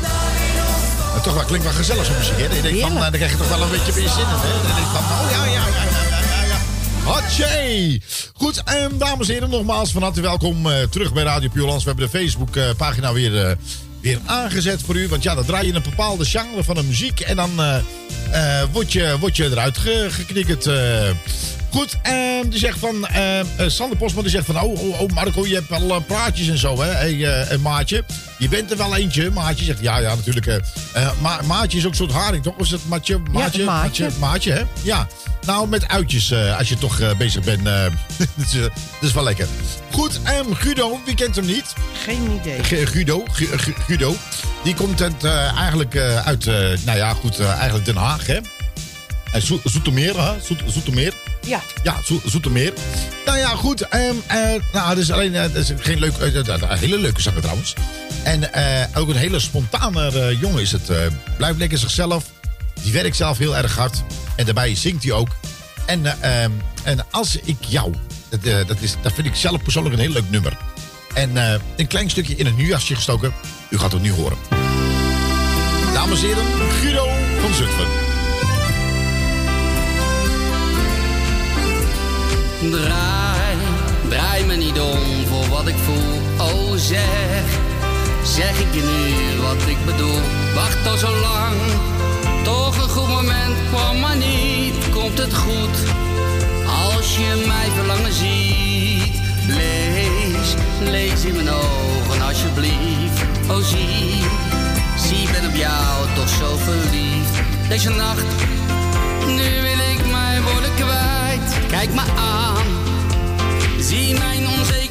Toch wel, klinkt wel gezellig zo'n muziek, hè? Dan, denk ik van, eh, dan krijg je toch wel een beetje meer zin in, hè? Dan denk ik van, oh ja, ja, ja, ja, ja, ja. Hatje! Goed, en dames en heren, nogmaals van harte welkom eh, terug bij Radio Puurlands. We hebben de Facebook-pagina weer, eh, weer aangezet voor u. Want ja, dan draai je een bepaalde genre van de muziek. En dan eh, word, je, word je eruit ge, geknikkerd. Goed, en die zegt van... eh, eh, Sander Postman die zegt van... Oh, oh, oh Marco, je hebt wel eh, praatjes en zo, hè? Hey, maatje, je bent er wel eentje. Maatje zegt, ja, ja, natuurlijk. ma maatje is ook een soort haring, toch? Of is het maatje? Maatje, maatje. maatje, maatje, hè? Ja. Nou, met uitjes, als je toch bezig bent. eh, dat, is, dat is wel lekker. Goed, en Guido, wie kent hem niet? Geen idee. G- Guido, Gu- Gu- Guido. Die komt eh, eigenlijk uit, nou ja, goed, eigenlijk Den Haag, hè? En Zo- Zoetermeer, hè? Zoet- Zoetermeer. Ja. Ja, Zo- Zoetermeer. Nou ja, goed. ehm eh, nou, is alleen eh, is geen leuk, eh, hele leuke zanger trouwens. En ook een hele spontane jongen is het. blijft lekker zichzelf. Die werkt zelf heel erg hard. En daarbij zingt hij ook. En, eh, ehm, en als ik jou... Dat, dat, is, dat vind ik zelf persoonlijk een heel leuk nummer. En een klein stukje in een nieuwjasje gestoken. U gaat het nu horen. Dames en heren, Guido van Zutphen. Draai, draai me niet om voor wat ik voel. Oh zeg, zeg ik je nu wat ik bedoel. Wacht al zo lang, toch een goed moment kwam maar niet. Komt het goed, als je mij verlangen ziet. Lees, lees in mijn ogen alsjeblieft. Oh zie, zie ben op jou toch zo verliefd. Deze nacht, nu wil Kijk me aan, zie mijn onzekerheid.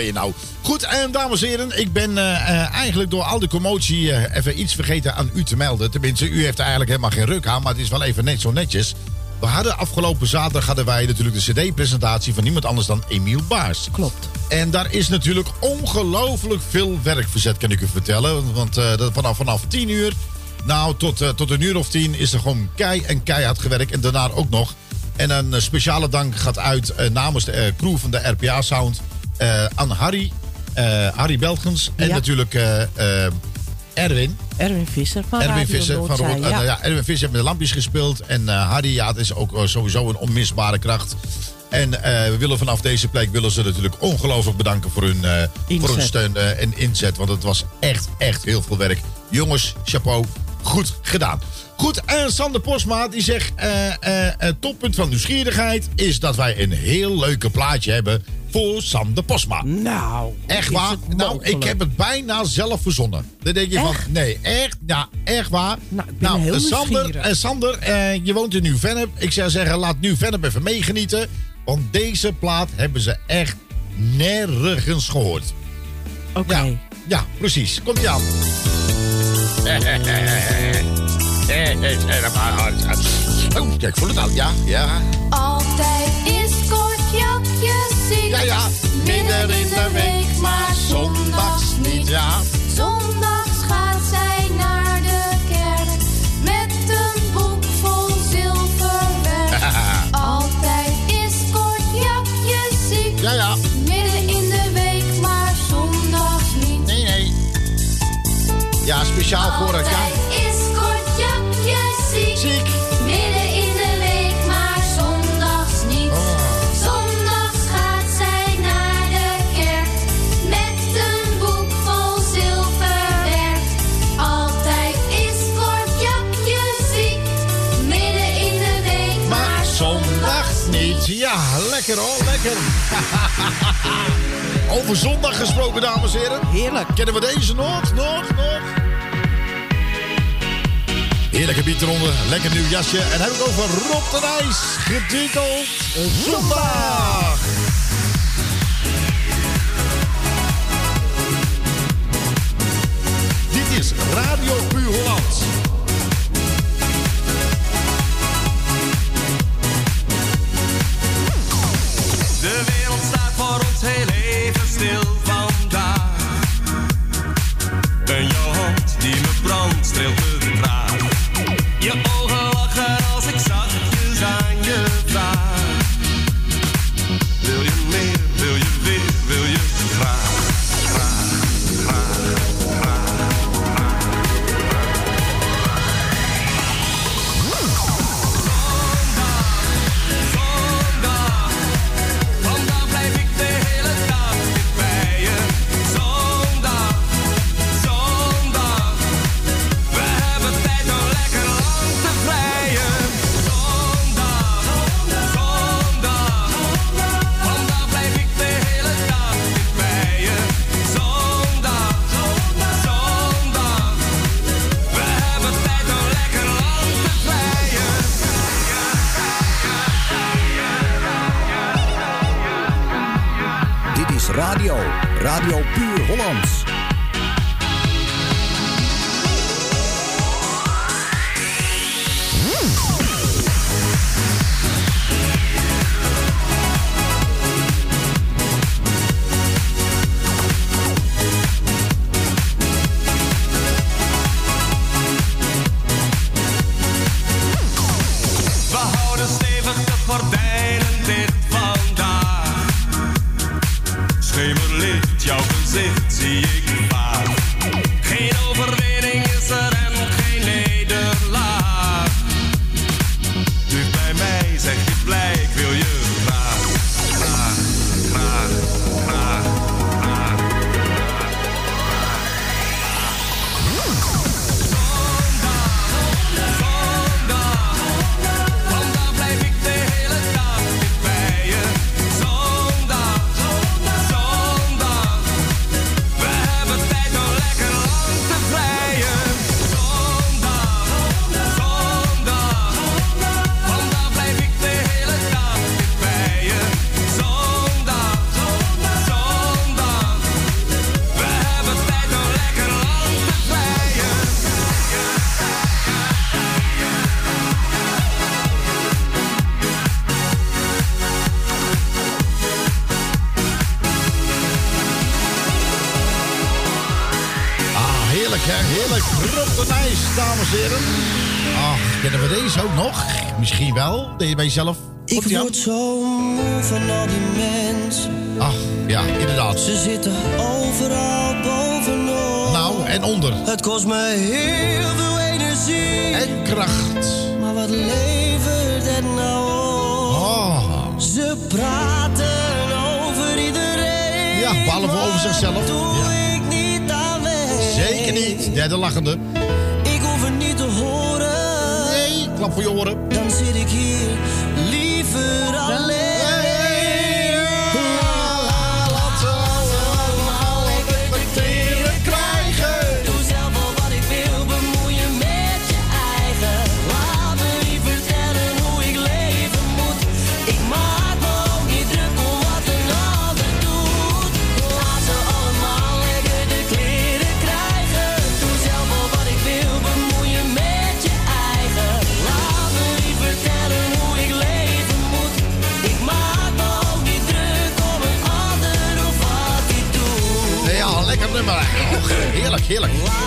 Ben je nou? Goed, en dames en heren, ik ben eh, eh, eigenlijk door al die commotie eh, even iets vergeten aan u te melden. Tenminste, u heeft er eigenlijk helemaal geen ruk aan, maar het is wel even net zo netjes. We hadden afgelopen zaterdag hadden wij natuurlijk de CD-presentatie van niemand anders dan Emiel Baars. Klopt. En daar is natuurlijk ongelooflijk veel werk verzet, kan ik u vertellen. Want eh, vanaf, vanaf 10 uur, nou tot, eh, tot een uur of tien is er gewoon kei en keihard gewerkt. En daarna ook nog. En een eh, speciale dank gaat uit eh, namens de eh, crew van de RPA Sound eh, aan Harry, eh, Harry Belgens en Ja. natuurlijk eh, eh, Erwin. Erwin Visser van Erwin Radio Visser van Rood- eh, ja. ja. Erwin Visser heeft met de lampjes gespeeld. En eh, Harry, ja, het is ook eh, sowieso een onmisbare kracht. En eh, we willen vanaf deze plek willen ze natuurlijk ongelooflijk bedanken voor hun, eh, voor hun steun eh, en inzet. Want het was echt, echt heel veel werk. Jongens, chapeau. Goed gedaan. Goed, en Sander Posma die zegt... eh, eh, het toppunt van nieuwsgierigheid is dat wij een heel leuke plaatje hebben voor Sander Posma. Nou, Echt waar? Nou, ik heb het bijna zelf verzonnen. Dan denk je van, nee, echt? Ja, echt waar? Nou, ben heel Sander, eh, Sander eh, je woont in Nieuw-Vennep. Ik zou zeggen, laat Nieuw-Vennep even meegenieten. Want deze plaat hebben ze echt nergens gehoord. Oké. Ja, ja, precies. Komt ie aan. Oh, kijk, voel het al. Ja, ja. Altijd is maar ja, ja. Midden in de week, maar zondags niet, ja. Zondags gaat zij naar de kerk met een boek vol zilverwerk. Altijd is kort jakje ziek. Ja, ja. Midden in de week, maar zondags niet. Nee, nee. Ja, speciaal voor het, ja. Altijd is kort jakje ziek. Ziek. lekker hoor, lekker. Over zondag gesproken, dames en heren. Heerlijk. Kennen we deze nog? Nog, nog. Heerlijke beat lekker nieuw jasje. En hebben we over Rob de Nijs, Zondag. Nee, bij jezelf. Ik voel word zo moe van al die mensen. Ach, ja, inderdaad. Ze zitten overal bovenop. Nou, en onder. Het kost me heel veel energie. En kracht. Maar wat levert het nou op? Oh. Ze praten over iedereen. Ja, behalve over zichzelf. Ja. Zeker niet. Derde lachende klap voor je oren. Dan zit ik hier och, heerlijk, heerlijk. Laat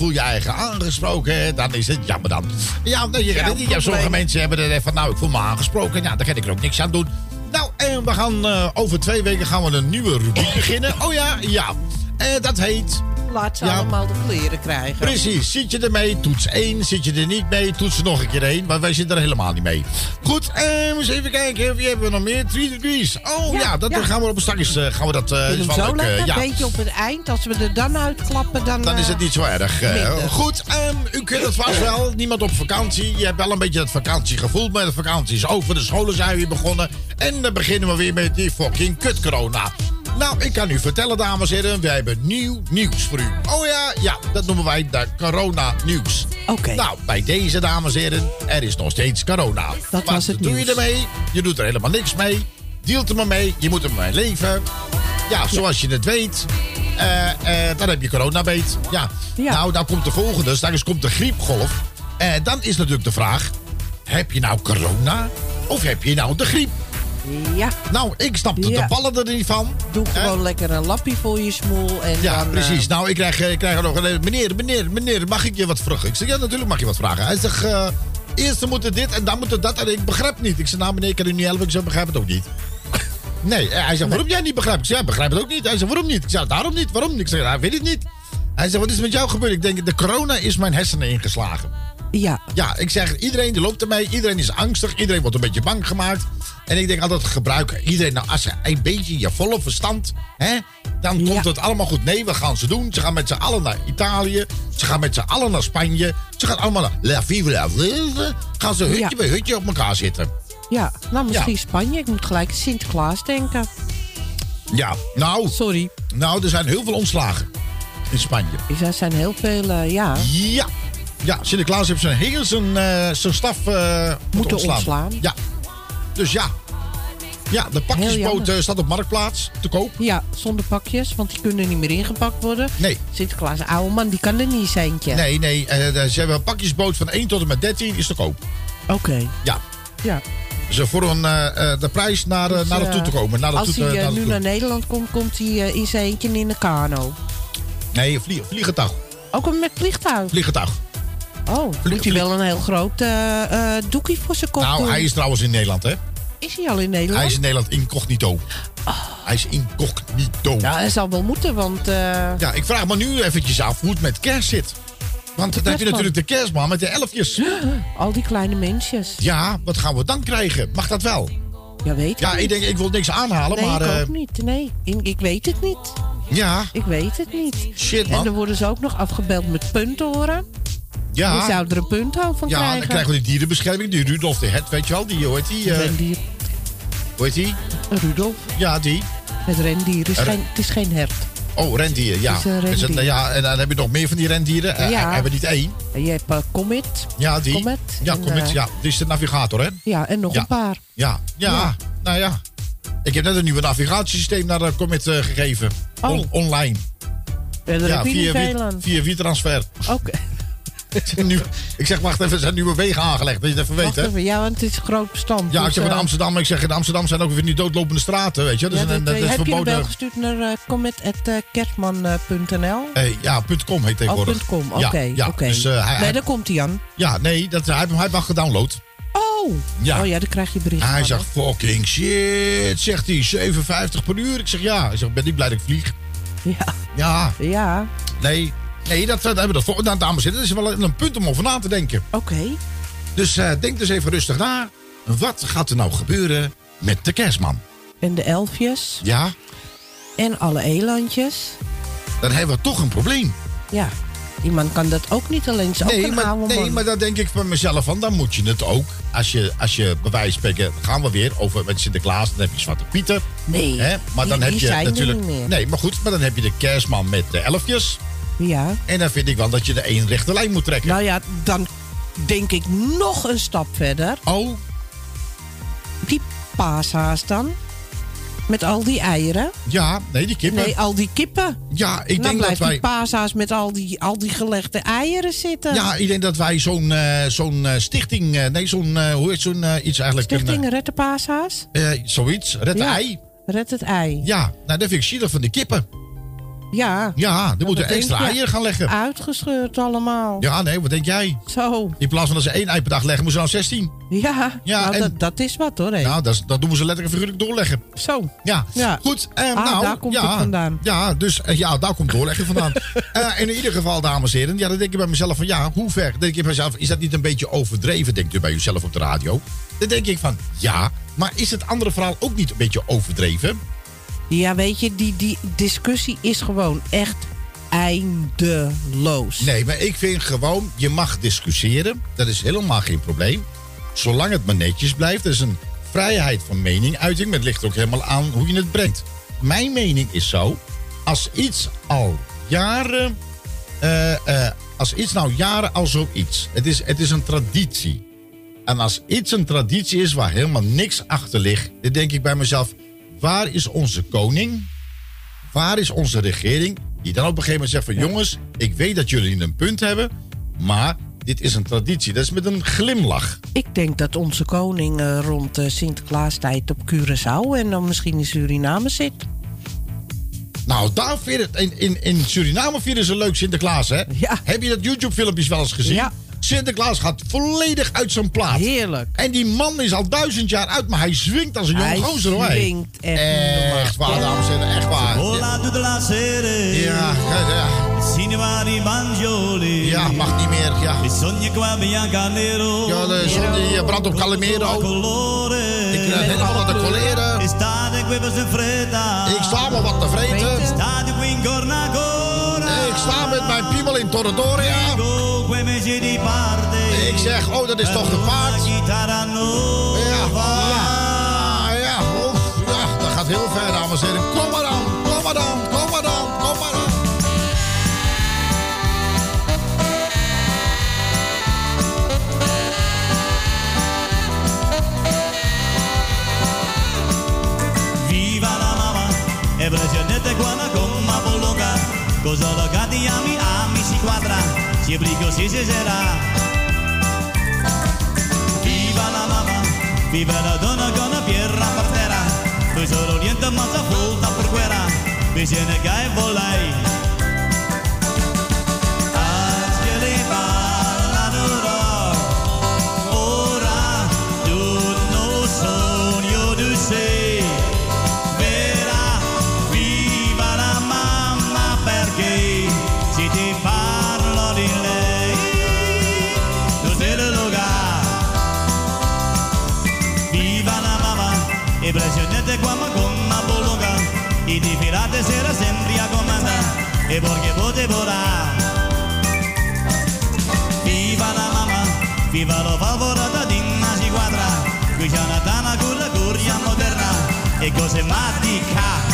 Voel je eigen aangesproken. Dan is het jammer dan. Ja, nee, je, Ja, ja, sommige mensen hebben er van, nou, ik voel me aangesproken. Ja, daar kan ik er ook niks aan doen. Nou, en we gaan eh, over twee weken gaan we een nieuwe rubriek beginnen. Oh ja, ja. Eh, dat heet... Laat ze Ja. allemaal de kleren krijgen. Precies, zit je er mee, toets 1. Zit je er niet mee, toets er nog een keer 1. Maar wij zitten er helemaal niet mee. Goed, eh, eens even kijken. Wie hebben we nog meer? 3 degrees. Oh ja, Ja, dat ja. gaan we op straks eh, gaan we dat. Ik is vind wel hem zo leuk, lekker. ja. Een beetje op het eind. Als we er dan uitklappen, dan... Dan is het niet zo erg. goed, ehm, u kent het vast wel. Niemand op vakantie. Je hebt wel een beetje dat vakantiegevoel. Maar de vakantie is over. De scholen zijn weer begonnen. En dan beginnen we weer met die fucking kut corona. Nou, ik kan u vertellen, dames en heren. We hebben nieuw nieuws voor u. Oh ja, ja, dat noemen wij de corona nieuws. Oké. Nou, bij deze, dames en heren, er is nog steeds corona. Dat Wat was het doe nieuws. je ermee? Je doet er helemaal niks mee. Dealt er maar mee. Je moet er maar mee leven. Ja, zoals je het weet. eh, dan heb je coronabeet. Ja. Nou, dan komt de volgende. Straks komt de griepgolf. Eh, dan is natuurlijk de vraag. Heb je nou corona? Of heb je nou de griep? Ja. Nou, ik snap de, Ja. de ballen er niet van. Doe gewoon lekker een lappie voor je smoel. En Ja, dan, eh, precies. Nou, ik krijg, ik krijg er nog een... Meneer, meneer, meneer, mag ik je wat vragen? Ik zeg, ja, natuurlijk mag je wat vragen. Hij zegt, eh, eerst moet het dit en dan moet het dat. En ik begrijp niet. Ik zeg, nou meneer, ik kan u niet helpen. Ik zeg, begrijp het ook niet. Nee, eh, hij zegt, waarom jij niet begrijpt? Ik zeg, ja, begrijp het ook niet. Hij zegt, waarom niet? Ik zeg, daarom niet. Waarom niet? Ik zeg, hij weet het niet. Hij zegt, wat is er met jou gebeurd? Ik denk, de corona is mijn hersenen ingeslagen. Ja. Ja, ik zeg, iedereen die loopt ermee. Iedereen is angstig. Iedereen wordt een beetje bang gemaakt. En ik denk altijd, gebruik iedereen. Nou, als ze een beetje je volle verstand... Hè, dan komt het allemaal goed. Nee, we gaan ze doen. Ze gaan met z'n allen naar Italië. Ze gaan met z'n allen naar Spanje. Ze gaan allemaal naar La Vive la Vive. Gaan ze hutje Ja. bij hutje op elkaar zitten. Ja, nou misschien Ja. Spanje. Ik moet gelijk Sinterklaas denken. Ja, nou... Sorry. Nou, er zijn heel veel ontslagen. In Spanje. Er zijn heel veel, eh, ja. Ja. Ja, Sinterklaas heeft zijn heel zijn, eh, zijn staf eh, moeten ontslaan. ontslaan. Ja. Dus ja. Ja, de pakjesboot eh, staat op Marktplaats te koop. Ja, zonder pakjes, want die kunnen niet meer ingepakt worden. Nee. Sinterklaas, oude man, die kan er niet seintje. Nee, nee. ze hebben een pakjesboot van 1 tot en met 13 is te koop. Oké. Ja. Ja. Ze voor een, de prijs naar, Dus, naar naartoe te komen. Naar de als toe hij nu toe. naar Nederland komt, komt hij in zijn eentje in de kano. Nee, vlie, vliegtuig. Ook met vliegtuig. Vliegtuig. Oh, moet hij wel een heel groot eh, eh, doekje voor zijn kop Nou, doen. hij is trouwens in Nederland, hè? Is hij al in Nederland? Hij is in Nederland incognito. Hij is incognito. Ja, hij zal wel moeten, want... eh, Ja, ik vraag me nu eventjes af hoe het met kerst zit. Want dan heb je natuurlijk de kerstman met de elfjes. Al die kleine mensjes. Ja, wat gaan we dan krijgen? Mag dat wel? Ja, weet ik Ja, niet. ik denk, ik wil niks aanhalen, nee, maar... ik eh, ook niet. Nee, ik, ik weet het niet. ja, Ik weet het niet. Shit, En man. dan worden ze ook nog afgebeld met puntenhoren. Ja. Je zou er een punthoofd van ja, krijgen. dan krijgen we die dierenbescherming, die Rudolf de Het, weet je wel? Die, hoe heet die? eh, Rendier. hoe heet die? Rudolf. Ja, die. Het rendier is geen, het is geen hert. Oh, rendier, ja. Het is een Is het- rendier. ja. En dan heb je nog meer van die rendieren. Eh, Ja. hebben we niet één? Je hebt eh, Comet. Ja, die. Comet. Ja, En, Comet, ja. Die is de navigator, hè? Ja, en nog Ja. een paar. Ja, ja, Ja. nou ja. Ik heb net een nieuwe navigatiesysteem naar de Comet gegeven. Oh. On- online. Ja, via, wie- aan. via WeTransfer. Oké. Nu- ik zeg, wacht even, er zijn nieuwe wegen aangelegd. Dat je het even weet, Wacht hè? even, Ja, want het is een groot bestand. Ja, ik dus, zeg in eh, Amsterdam. Ik zeg, in Amsterdam zijn ook weer die doodlopende straten, weet je. Dat ja, is, een- dat, dat eh, is heb je een verboden. gestuurd naar uh, comet.kerstman.nl? Eh, ja, .com heet tegenwoordig. Oh, .com, oké. ja, oké. dus, eh, hij, nee, hij- daar komt hij aan. ja, nee, dat, hij, hij hem gedownload. Oh! Ja. Oh ja, dan krijg je bericht. Hij zegt, fucking shit, zegt hij, 57 per uur. Ik zeg, ja. Ik zeg, ben ik blij dat ik vlieg. Ja. Ja. Ja. Nee, nee dat, dat hebben we dat voor. Dames en dat is wel een, punt om over na te denken. Oké. Dus eh, denk dus even rustig na. Wat gaat er nou gebeuren met de kerstman? En de elfjes. Ja, En alle elandjes. dan hebben we toch een probleem. Ja. Iemand kan dat ook niet alleen. Ook Nee, maar, nee, maar daar denk ik van mezelf van. Dan moet je het ook. Als je, als je bij wijze van spreken, gaan we weer over met Sinterklaas. Dan heb je Zwarte Pieter. Nee, Hè? Maar die- dan heb je natuurlijk. Nee, maar goed. Maar dan heb je de kerstman met de elfjes. Ja. En dan vind ik wel dat je de één rechte lijn moet trekken. Nou ja, dan denk ik nog een stap verder. Oh. Die paashaas dan? Met al die eieren? Ja, nee, die kippen. Nee, al die kippen. Ja, ik dan denk dat wij. die paashaas met al die, al die gelegde eieren zitten. Ja, ik denk dat wij zo'n eh, zo'n eh, stichting. eh, nee, zo'n. hoe heet zo'n iets eigenlijk? Stichting Een, Red de Paashaas? zoiets. Red de Ja. ei. Red het ei. Ja, nou, dat vind ik zielig van de kippen. Ja. Ja, Wat moeten extra eieren gaan leggen. Uitgescheurd allemaal. Ja, nee, wat denk jij? Zo. In plaats van dat ze één ei per dag leggen, moeten ze nou 16. Ja, Ja, nou, en- dat, dat is wat hoor. Nou, dat, dat doen we ze letterlijk figuurlijk doorleggen. Zo. Ja, Ja. goed. eh, Ah, nou, daar komt ja, het vandaan. Ja, dus eh, ja, daar komt doorleggen vandaan. Eh, in ieder geval, dames en heren, ja, dan denk ik bij mezelf van ja, hoe ver? Denk ik bij mezelf, is dat niet een beetje overdreven, denkt u bij uzelf op de radio? Dan denk ik van ja, maar is het andere verhaal ook niet een beetje overdreven? Ja, weet je, die, die discussie is gewoon echt eindeloos. Nee, maar ik vind gewoon, je mag discussiëren. Dat is helemaal geen probleem. Zolang het maar netjes blijft. Dat is een vrijheid van meninguiting. Maar het ligt ook helemaal aan hoe je het brengt. Mijn mening is zo. Als iets al jaren... eh, eh, als iets nou jaren al zoiets. Het is, het is een traditie. En als iets een traditie is waar helemaal niks achter ligt... dan denk ik bij mezelf... Waar is onze koning? Waar is onze regering? Die dan op een gegeven moment zegt van... jongens, ik weet dat jullie een punt hebben... maar dit is een traditie. Dat is met een glimlach. Ik denk dat onze koning eh, rond eh, Sinterklaastijd op Curaçao en dan misschien in Suriname zit. Nou, daar het, in, in, in Suriname vieren ze leuk Sinterklaas, hè? Heb je dat YouTube-filmpjes wel eens gezien? Ja. Sinterklaas gaat volledig uit zijn plaat. Heerlijk. En die man is al duizend jaar uit, maar hij zwingt als een Hij jonge gozer, hoor. zwingt echt Echt waar, dames en heren, echt waar. Hola tutte la sere Ja, ja, ja. Cinema di Ja, mag niet meer, ja. E sogni qua Ja, de zon die eh, brandt op Calimero. Ik krijg helemaal wat te colleren. Estate qui per fretta Ik sta maar wat te vreten. Ik sta met mijn piemel in Torredoria. Zeg, oh, dat is toch de paard? Ja, ja, oef, ja, dat gaat heel ver, dames en heren. Kom maar dan, kom maar dan, kom maar dan, kom maar dan. Viva la mamma E precedente quando con ma bolonga Cosa lo gatti ami ami si quadra Si brigo si si Viva la donna con la pierra per terra Poi solo niente sa volta per guerra Bisogna che volai Angeli e perché potevo Viva la mamma, viva la favorata di una si quadra. Qui c'è una tana con la curia moderna e cose matica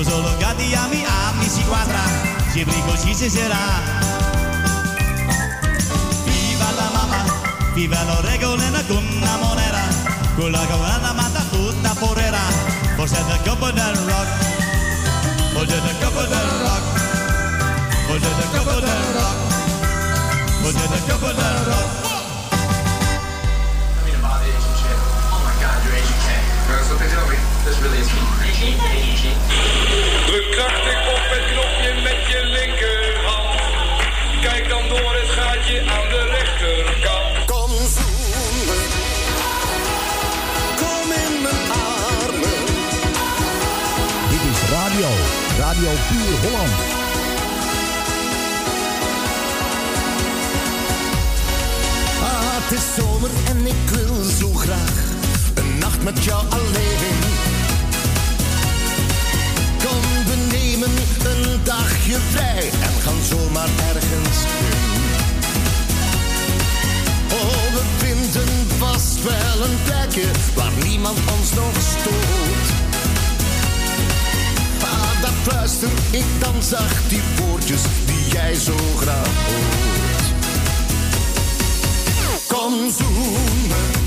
Io sono legati a mi si quadra, sempre così si sarà. Viva la mamma, viva la regola con la monera, con la cavalana mata tutta porera, forse del copo del rock, forse del copo del rock, forse del copo del rock, forse del copo del rock. This really is me. Druk krachtig op het knopje met je linkerhand. Kijk dan door het gaatje aan de rechterkant. Kom me. Kom in mijn armen. Dit is radio. Radio Puur Holland. Ah, het is zomer en ik wil zo graag een nacht met jou alleen. Nemen een dagje vrij en gaan zomaar ergens heen. Oh, we vinden vast wel een plekje waar niemand ons nog stoort. Ah, daar fluister ik dan zacht die woordjes die jij zo graag hoort. Kom zoen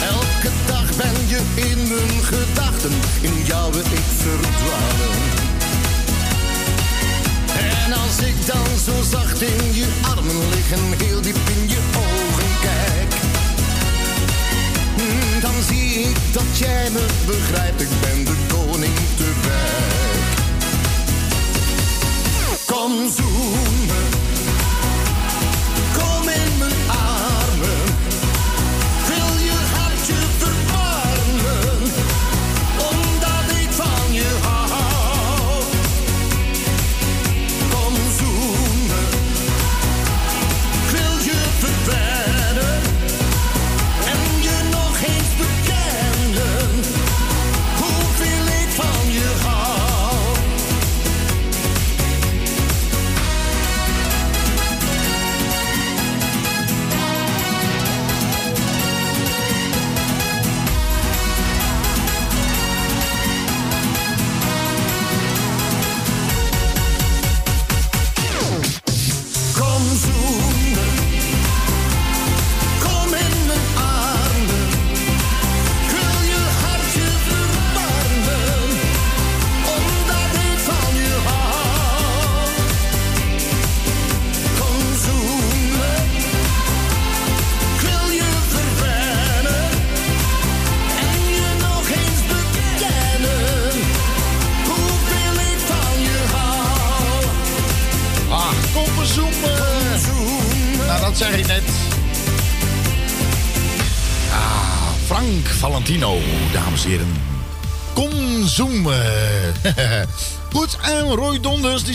Elke dag ben je in mijn gedachten, in jou wil ik verdwalen. En als ik dan zo zacht in je armen lig en heel diep in je ogen kijk, hmm, dan zie ik dat jij me begrijpt, ik ben de koning te wijk. Kom zoen me.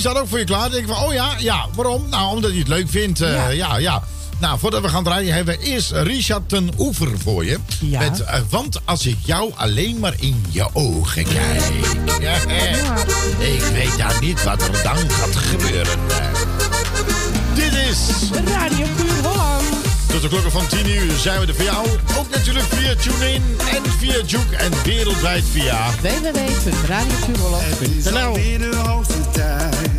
Staat ook voor je klaar. Dan denk ik van, oh ja, ja, waarom? Nou, omdat hij het leuk vindt. eh, ja. Ja. ja, Nou, voordat we gaan draaien, hebben we eerst Richard ten Oever voor je. Ja. Met, eh, want als ik jou alleen maar in je ogen kijk. Ja, ik weet daar niet wat er dan gaat gebeuren. Dit is... Radio Puur Holland. Tot de klokken van 10 uur zijn we er voor jou. Ook natuurlijk via TuneIn en via Juke en wereldwijd via... www.radiopuurholland.nl alweer de hoogste tijd.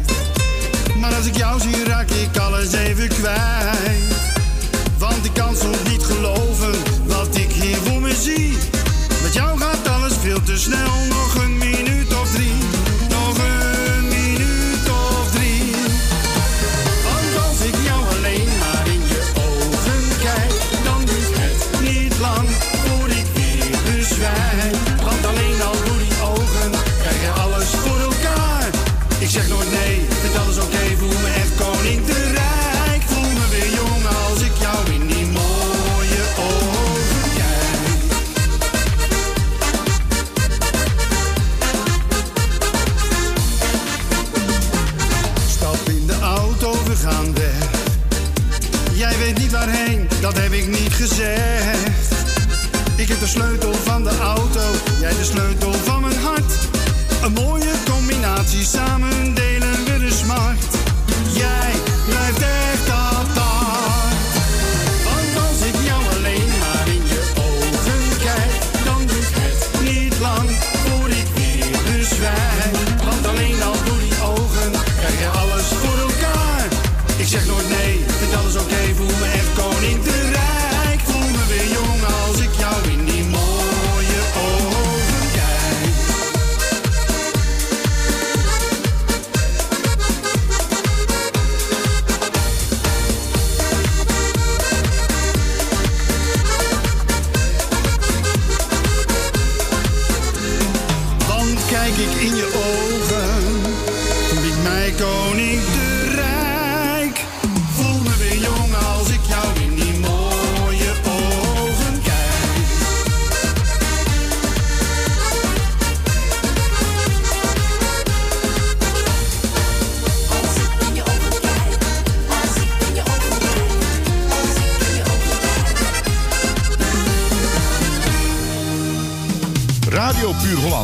Maar als ik jou zie, raak ik alles even kwijt. Want ik kan soms niet geloven wat ik hier voor me zie. Met jou gaat alles veel te snel, nog een minuut of drie. Ik heb de sleutel van de auto, jij de sleutel van mijn hart. Een mooie combinatie, samen delen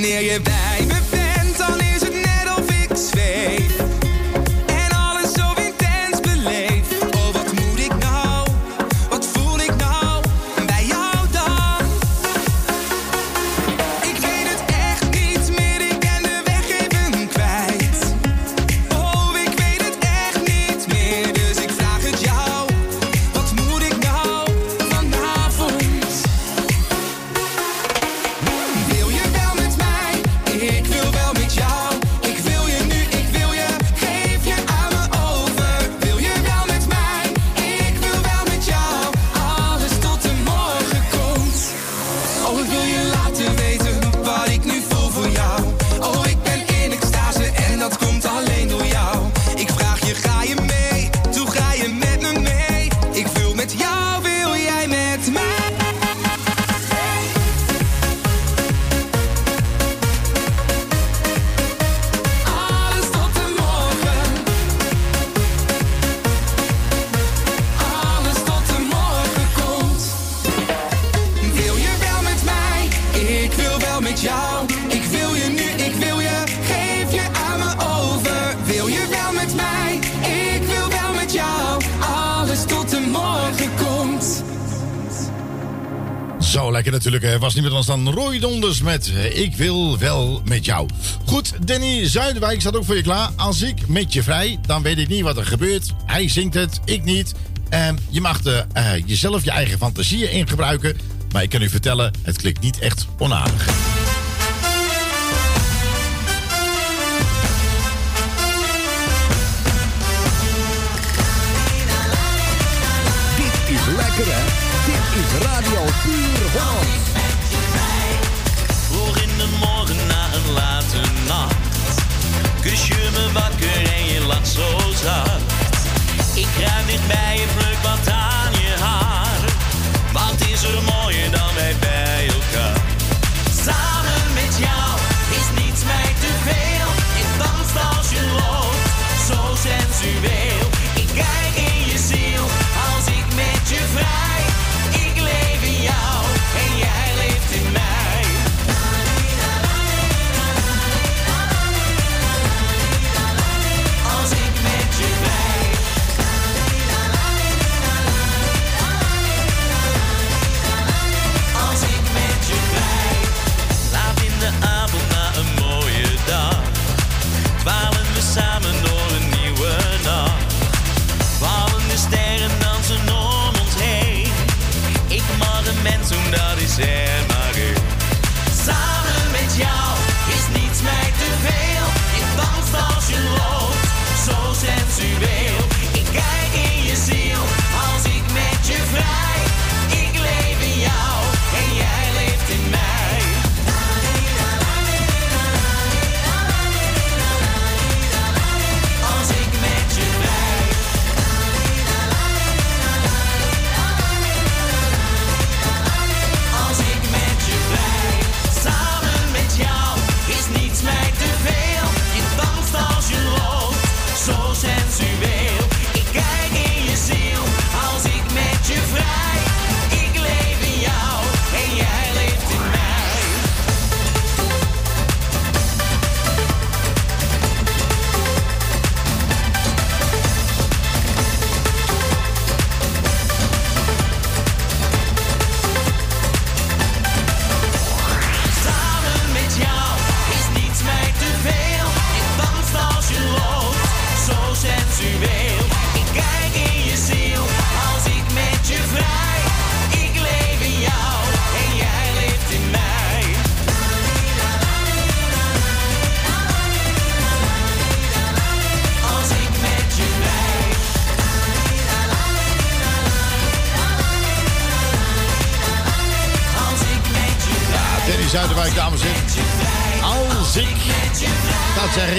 near you back. Zo lekker natuurlijk. Was niet anders dan Roy Donders met eh, Ik wil wel met jou. Goed, Danny Zuidwijk staat ook voor je klaar. Als ik met je vrij, dan weet ik niet wat er gebeurt. Hij zingt het, ik niet. En je mag de, eh, jezelf je eigen fantasieën in gebruiken Maar ik kan u vertellen, het klinkt niet echt onaardig. Radio Puur Holland. Voor in de morgen na een late nacht. Kus je me wakker en je lacht zo zacht. Ik kruip dichtbij je, pluk wat aan je haar. Wat is er mooier dan wij bij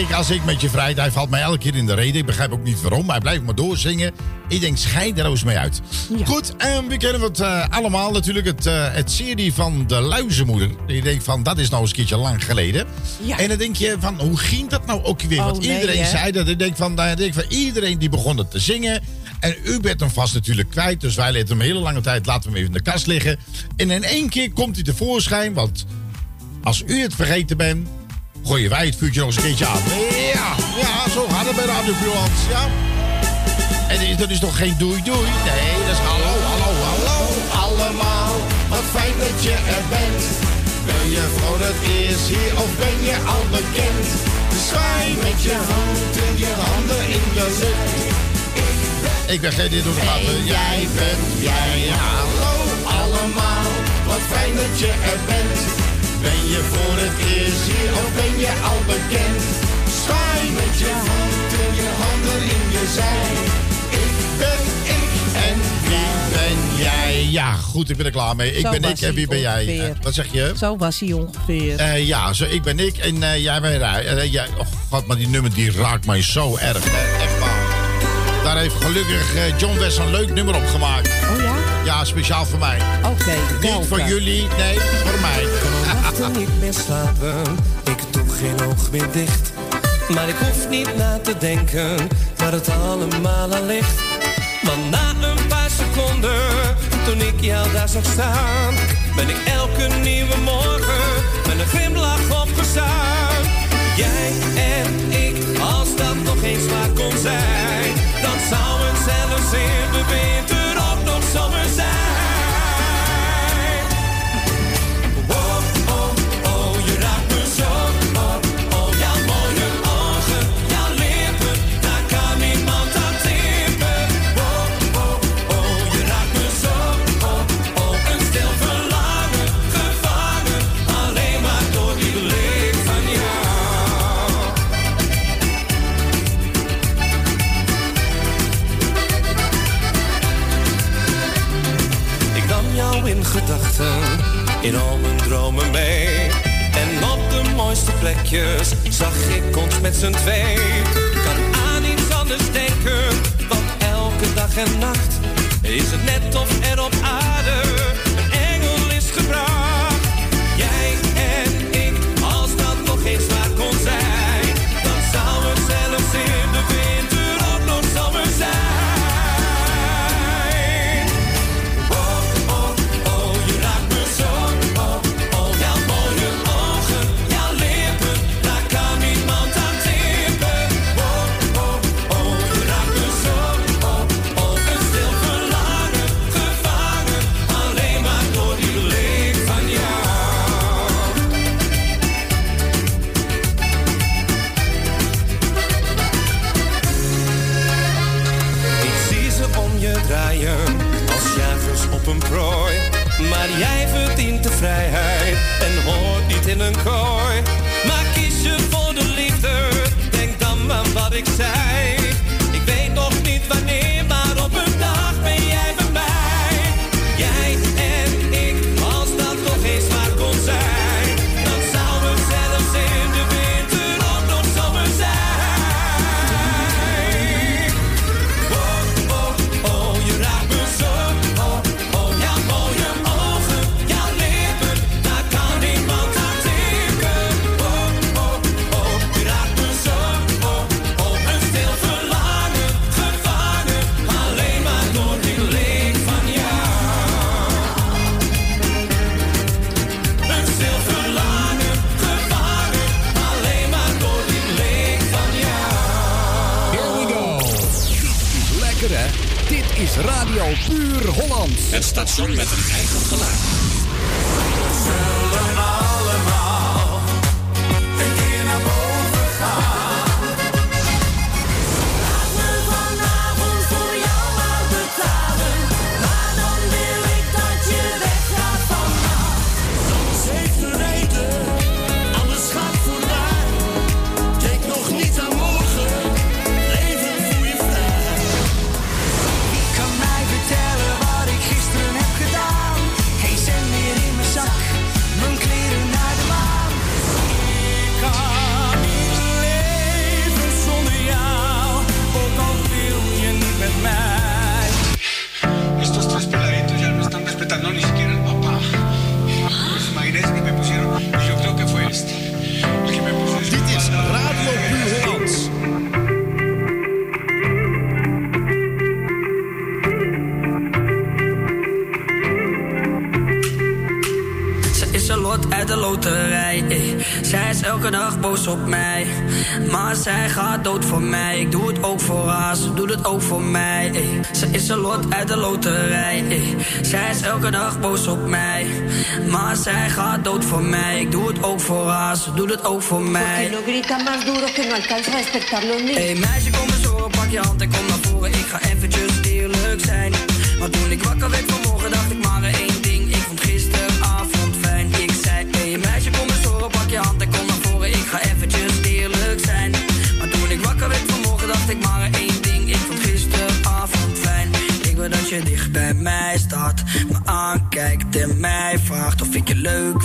als ik met je vrij, hij valt mij elke keer in de reden. Ik begrijp ook niet waarom, maar hij blijft maar doorzingen. Ik denk, schei daar eens mee uit. Goed, en we kennen het eh, allemaal natuurlijk, het, eh, het serie van de luizenmoeder. Je denkt van, dat is nou eens een keertje lang geleden. Ja. En dan denk je van, hoe ging dat nou ook weer? Oh, Want iedereen zei dat. Ik denk van, nou, ik denk van, iedereen die begon het te zingen. En u bent hem vast natuurlijk kwijt. Dus wij lieten hem een hele lange tijd, laten we hem even in de kast liggen. En in één keer komt hij tevoorschijn, want als u het vergeten bent, gooien wij het vuurtje nog eens een keertje aan. Ja, ja, zo gaat het bij Radio Buurlands, ja. En dat is- toch geen doei doei? Nee, dat is hallo, hallo, hallo allemaal. Wat fijn dat je er bent. Ben je voor het eerst hier of ben je al bekend? Zwaai met je handen, je handen in de lucht. Ik ben geen dit de gaten. Jij bent jij, hallo allemaal. Wat fijn dat je er bent. Ben je voor het eerst hier of ben je al bekend? Zwaai met je handen, je handen in je zij. Ik ben ik en wie ben jij? Ja, goed, ik ben er klaar mee. Ik Zo ben ik en wie ben jij? wat zeg je? Zo was hij ongeveer. Eh, ja, zo, ik ben ik en eh, jij bent jij. Eh, jij. Oh god, maar die nummer die raakt mij zo erg. hè. Echt waar. Daar heeft gelukkig John West een leuk nummer op gemaakt. Ja? Ja, speciaal voor mij. Oké, Niet voor jullie, nee, voor mij. Vannachten niet meer slapen, ik doe geen oog meer dicht. Maar ik hoef niet na te denken waar het allemaal aan ligt. Want na een paar seconden, toen ik jou daar zag staan, ben ik elke nieuwe morgen met een glimlach opgestaan. Jij en ik, als dat nog eens waar kon zijn, dan zou het zelfs in de winter in al mijn dromen mee. En op de mooiste plekjes zag ik ons met z'n twee. Kan aan iets anders denken, want elke dag en nacht is het net of er op aarde vrijheid en hoort niet in een kooi. Het station met een dag boos op mij. Maar zij gaat dood voor mij. Ik doe het ook voor haar, ze doet het ook voor mij. Hey meisje, kom eens horen, pak je hand en kom naar voren. Ik ga eventjes eerlijk zijn. Maar toen ik wakker werd vanmorgen,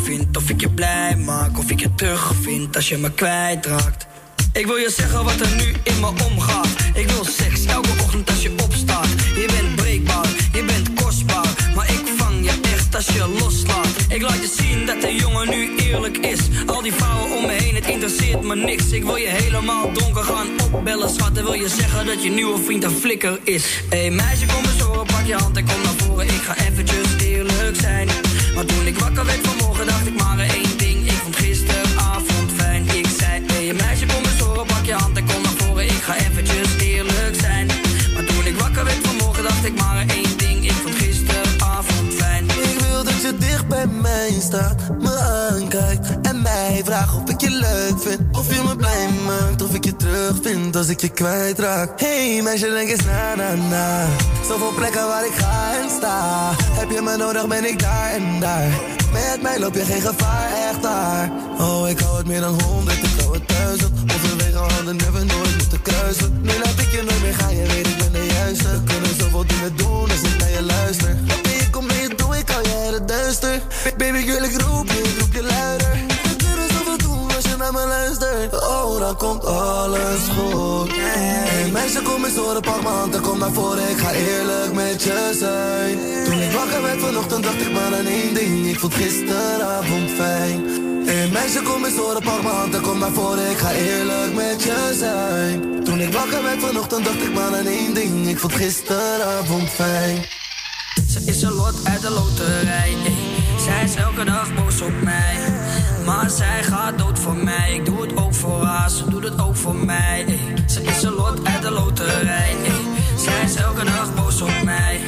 vind, of ik je blij maak, of ik je terug vind als je me kwijtraakt. Ik wil je zeggen wat er nu in me omgaat. Ik wil seks elke ochtend als je opstaat. Je bent breekbaar, je bent kostbaar. Maar ik vang je echt als je loslaat. Ik laat je zien dat de jongen nu eerlijk is. Al die vrouwen om me heen, het interesseert me niks. Ik wil je helemaal donker gaan opbellen, schat. En wil je zeggen dat je nieuwe vriend een flikker is. Hé hey, meisje, kom eens horen, pak je hand en kom naar voren. Ik ga eventjes eerlijk zijn. Maar toen ik wakker werd vanmorgen, je vind. Of je me blij maakt, of ik je terug vind als ik je kwijtraak. Hey meisje, denk eens na, na, na. Zoveel plekken waar ik ga en sta. Heb je me nodig, ben ik daar en daar. Met mij loop je geen gevaar, echt daar. Oh, ik hou het meer dan honderd, ik hou het duizend. Overwege handen, never nooit moeten kruisen. Nu laat ik je nooit meer gaan, je weet ik ben de juiste. We kunnen zoveel dingen doen als ik naar je luister. Oké, ik kom mee, doe ik al jaren duister. Baby girl, ik roep dan komt alles goed. Hey, meisje, kom eens horen, pak m'n hand en kom naar voren. Ik ga eerlijk met je zijn. Toen ik wakker werd vanochtend, dacht ik maar aan één ding. Ik vond gisteravond fijn. Hey, meisje, kom eens horen, pak m'n hand en kom naar voren. Ik ga eerlijk met je zijn. Toen ik wakker werd vanochtend, dacht ik maar aan één ding. Ik vond gisteravond fijn. Ze is een lot uit de loterij. Zij is elke dag boos op mij. Maar zij gaat dood voor mij. Ik doe het ook voor haar, ze doet het ook voor mij. Ze is een lot uit de loterij. ey. Zij is elke dag boos op mij.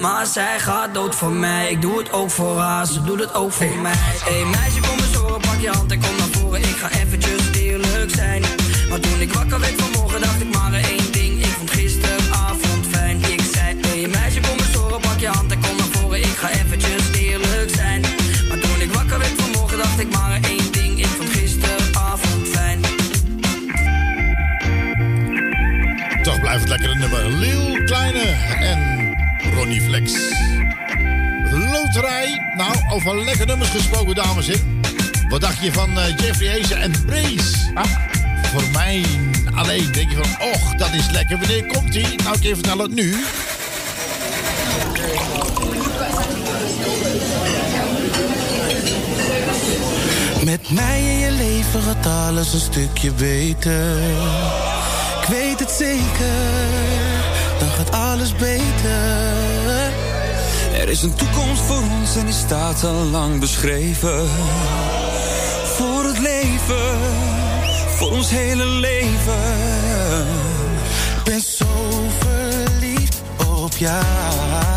Maar zij gaat dood voor mij. Ik doe het ook voor haar, ze doet het ook voor mij. Hey meisje, kom eens horen, pak je hand en kom naar voren. Ik ga eventjes eerlijk zijn. Maar toen ik wakker werd vanmorgen, dacht ik maar één ding. Ik vond gisteravond fijn. Ik zei, hey meisje, kom eens horen, pak je hand en kom naar voren. Ik ga eventjes lekkere nummer. Lil Kleine en Ronnie Flex. Loterij. Nou, over lekker nummers gesproken, dames en heren. Wat dacht je van eh, Jeffrey Hazen en Brace? Ah, voor mij alleen denk je van, och, dat is lekker. Wanneer komt die? Nou, ik je vertellen het nu. Met mij in je leven gaat alles een stukje beter. Zeker, dan gaat alles beter. Er is een toekomst voor ons en die staat al lang beschreven. Voor het leven, voor ons hele leven. Ik ben zo verliefd op jou.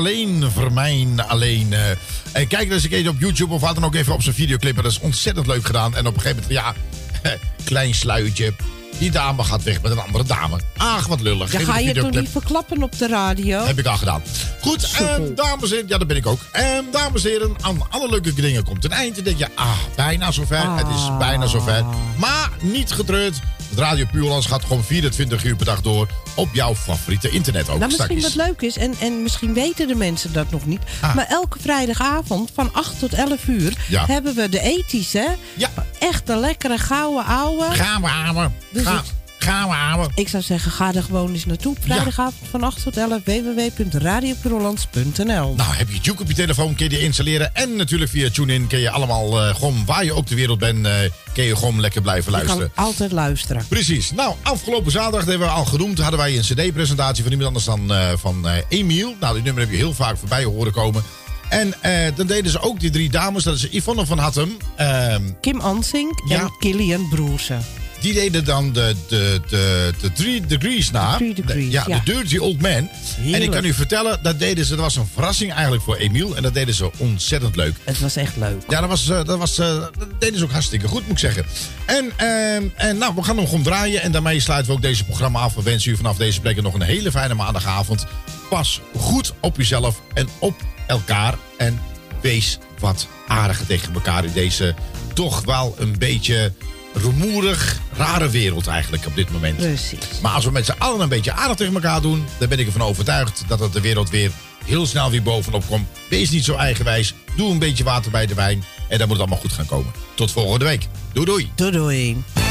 Alleen voor mij alleen. eh. En kijk eens een keer op YouTube of wat dan ook even op zijn videoclip. Dat is ontzettend leuk gedaan. En op een gegeven moment, ja, klein sluitje. Die dame gaat weg met een andere dame. Ach, wat lullig. Dan ga je toch niet verklappen op de radio? Heb ik al gedaan. Goed, en dames en heren, ja, dat ben ik ook. En dames en heren, aan alle leuke dingen komt een eind. Dan denk je, ah, bijna zover. Het is bijna zover. Maar niet getreurd. Het Radio Puurlands gaat gewoon 24 uur per dag door op jouw favoriete internet ook. Nou, misschien wat leuk is, en, en misschien weten de mensen dat nog niet. Ah. Maar elke vrijdagavond van 8 tot 11 uur Ja. hebben we de ethische. Ja. Echt een lekkere gouden ouwe. Gaan we ouwe. Dus Ga- het- Gaan we ouwe. Ik zou zeggen, ga er gewoon eens naartoe. Vrijdagavond van 8 tot 11 www.radiopurelands.nl Nou, heb je Juke op je telefoon, kun je die installeren. En natuurlijk via TuneIn kun je allemaal, gewoon waar je ook ter wereld bent, eh, kun je gewoon lekker blijven Je kan luisteren. altijd luisteren. Precies. Nou, afgelopen zaterdag, dat hebben we al genoemd, hadden wij een cd-presentatie van iemand anders dan eh, van Emiel. Nou, die nummer heb je heel vaak voorbij horen komen. En dan deden ze ook die drie dames. Dat is Yvonne van Hattem. ehm, Kim Ansink Ja. en Kilian Broersen. Die deden dan de, de, de, de Three Degrees na. Three Degrees, ja, ja. de Dirty Old Man. En ik kan u vertellen, dat deden ze. Dat was een verrassing eigenlijk voor Emiel. En dat deden ze ontzettend leuk. Het was echt leuk. Ja, dat, was, eh, dat, was, eh, dat deden ze ook hartstikke goed, moet ik zeggen. En, ehm, en nou, we gaan hem gewoon draaien. En daarmee sluiten we ook deze programma af. We wensen u vanaf deze plek nog een hele fijne maandagavond. Pas goed op uzelf en op elkaar. En wees wat aardiger tegen elkaar in deze toch wel een beetje rumoerig, rare wereld eigenlijk op dit moment. Precies. Maar als we met z'n allen een beetje aardig tegen elkaar doen, dan ben ik ervan overtuigd dat het de wereld weer heel snel weer bovenop komt. Wees niet zo eigenwijs. Doe een beetje water bij de wijn. En dan moet het allemaal goed gaan komen. Tot volgende week. Doei doei. Doei doei.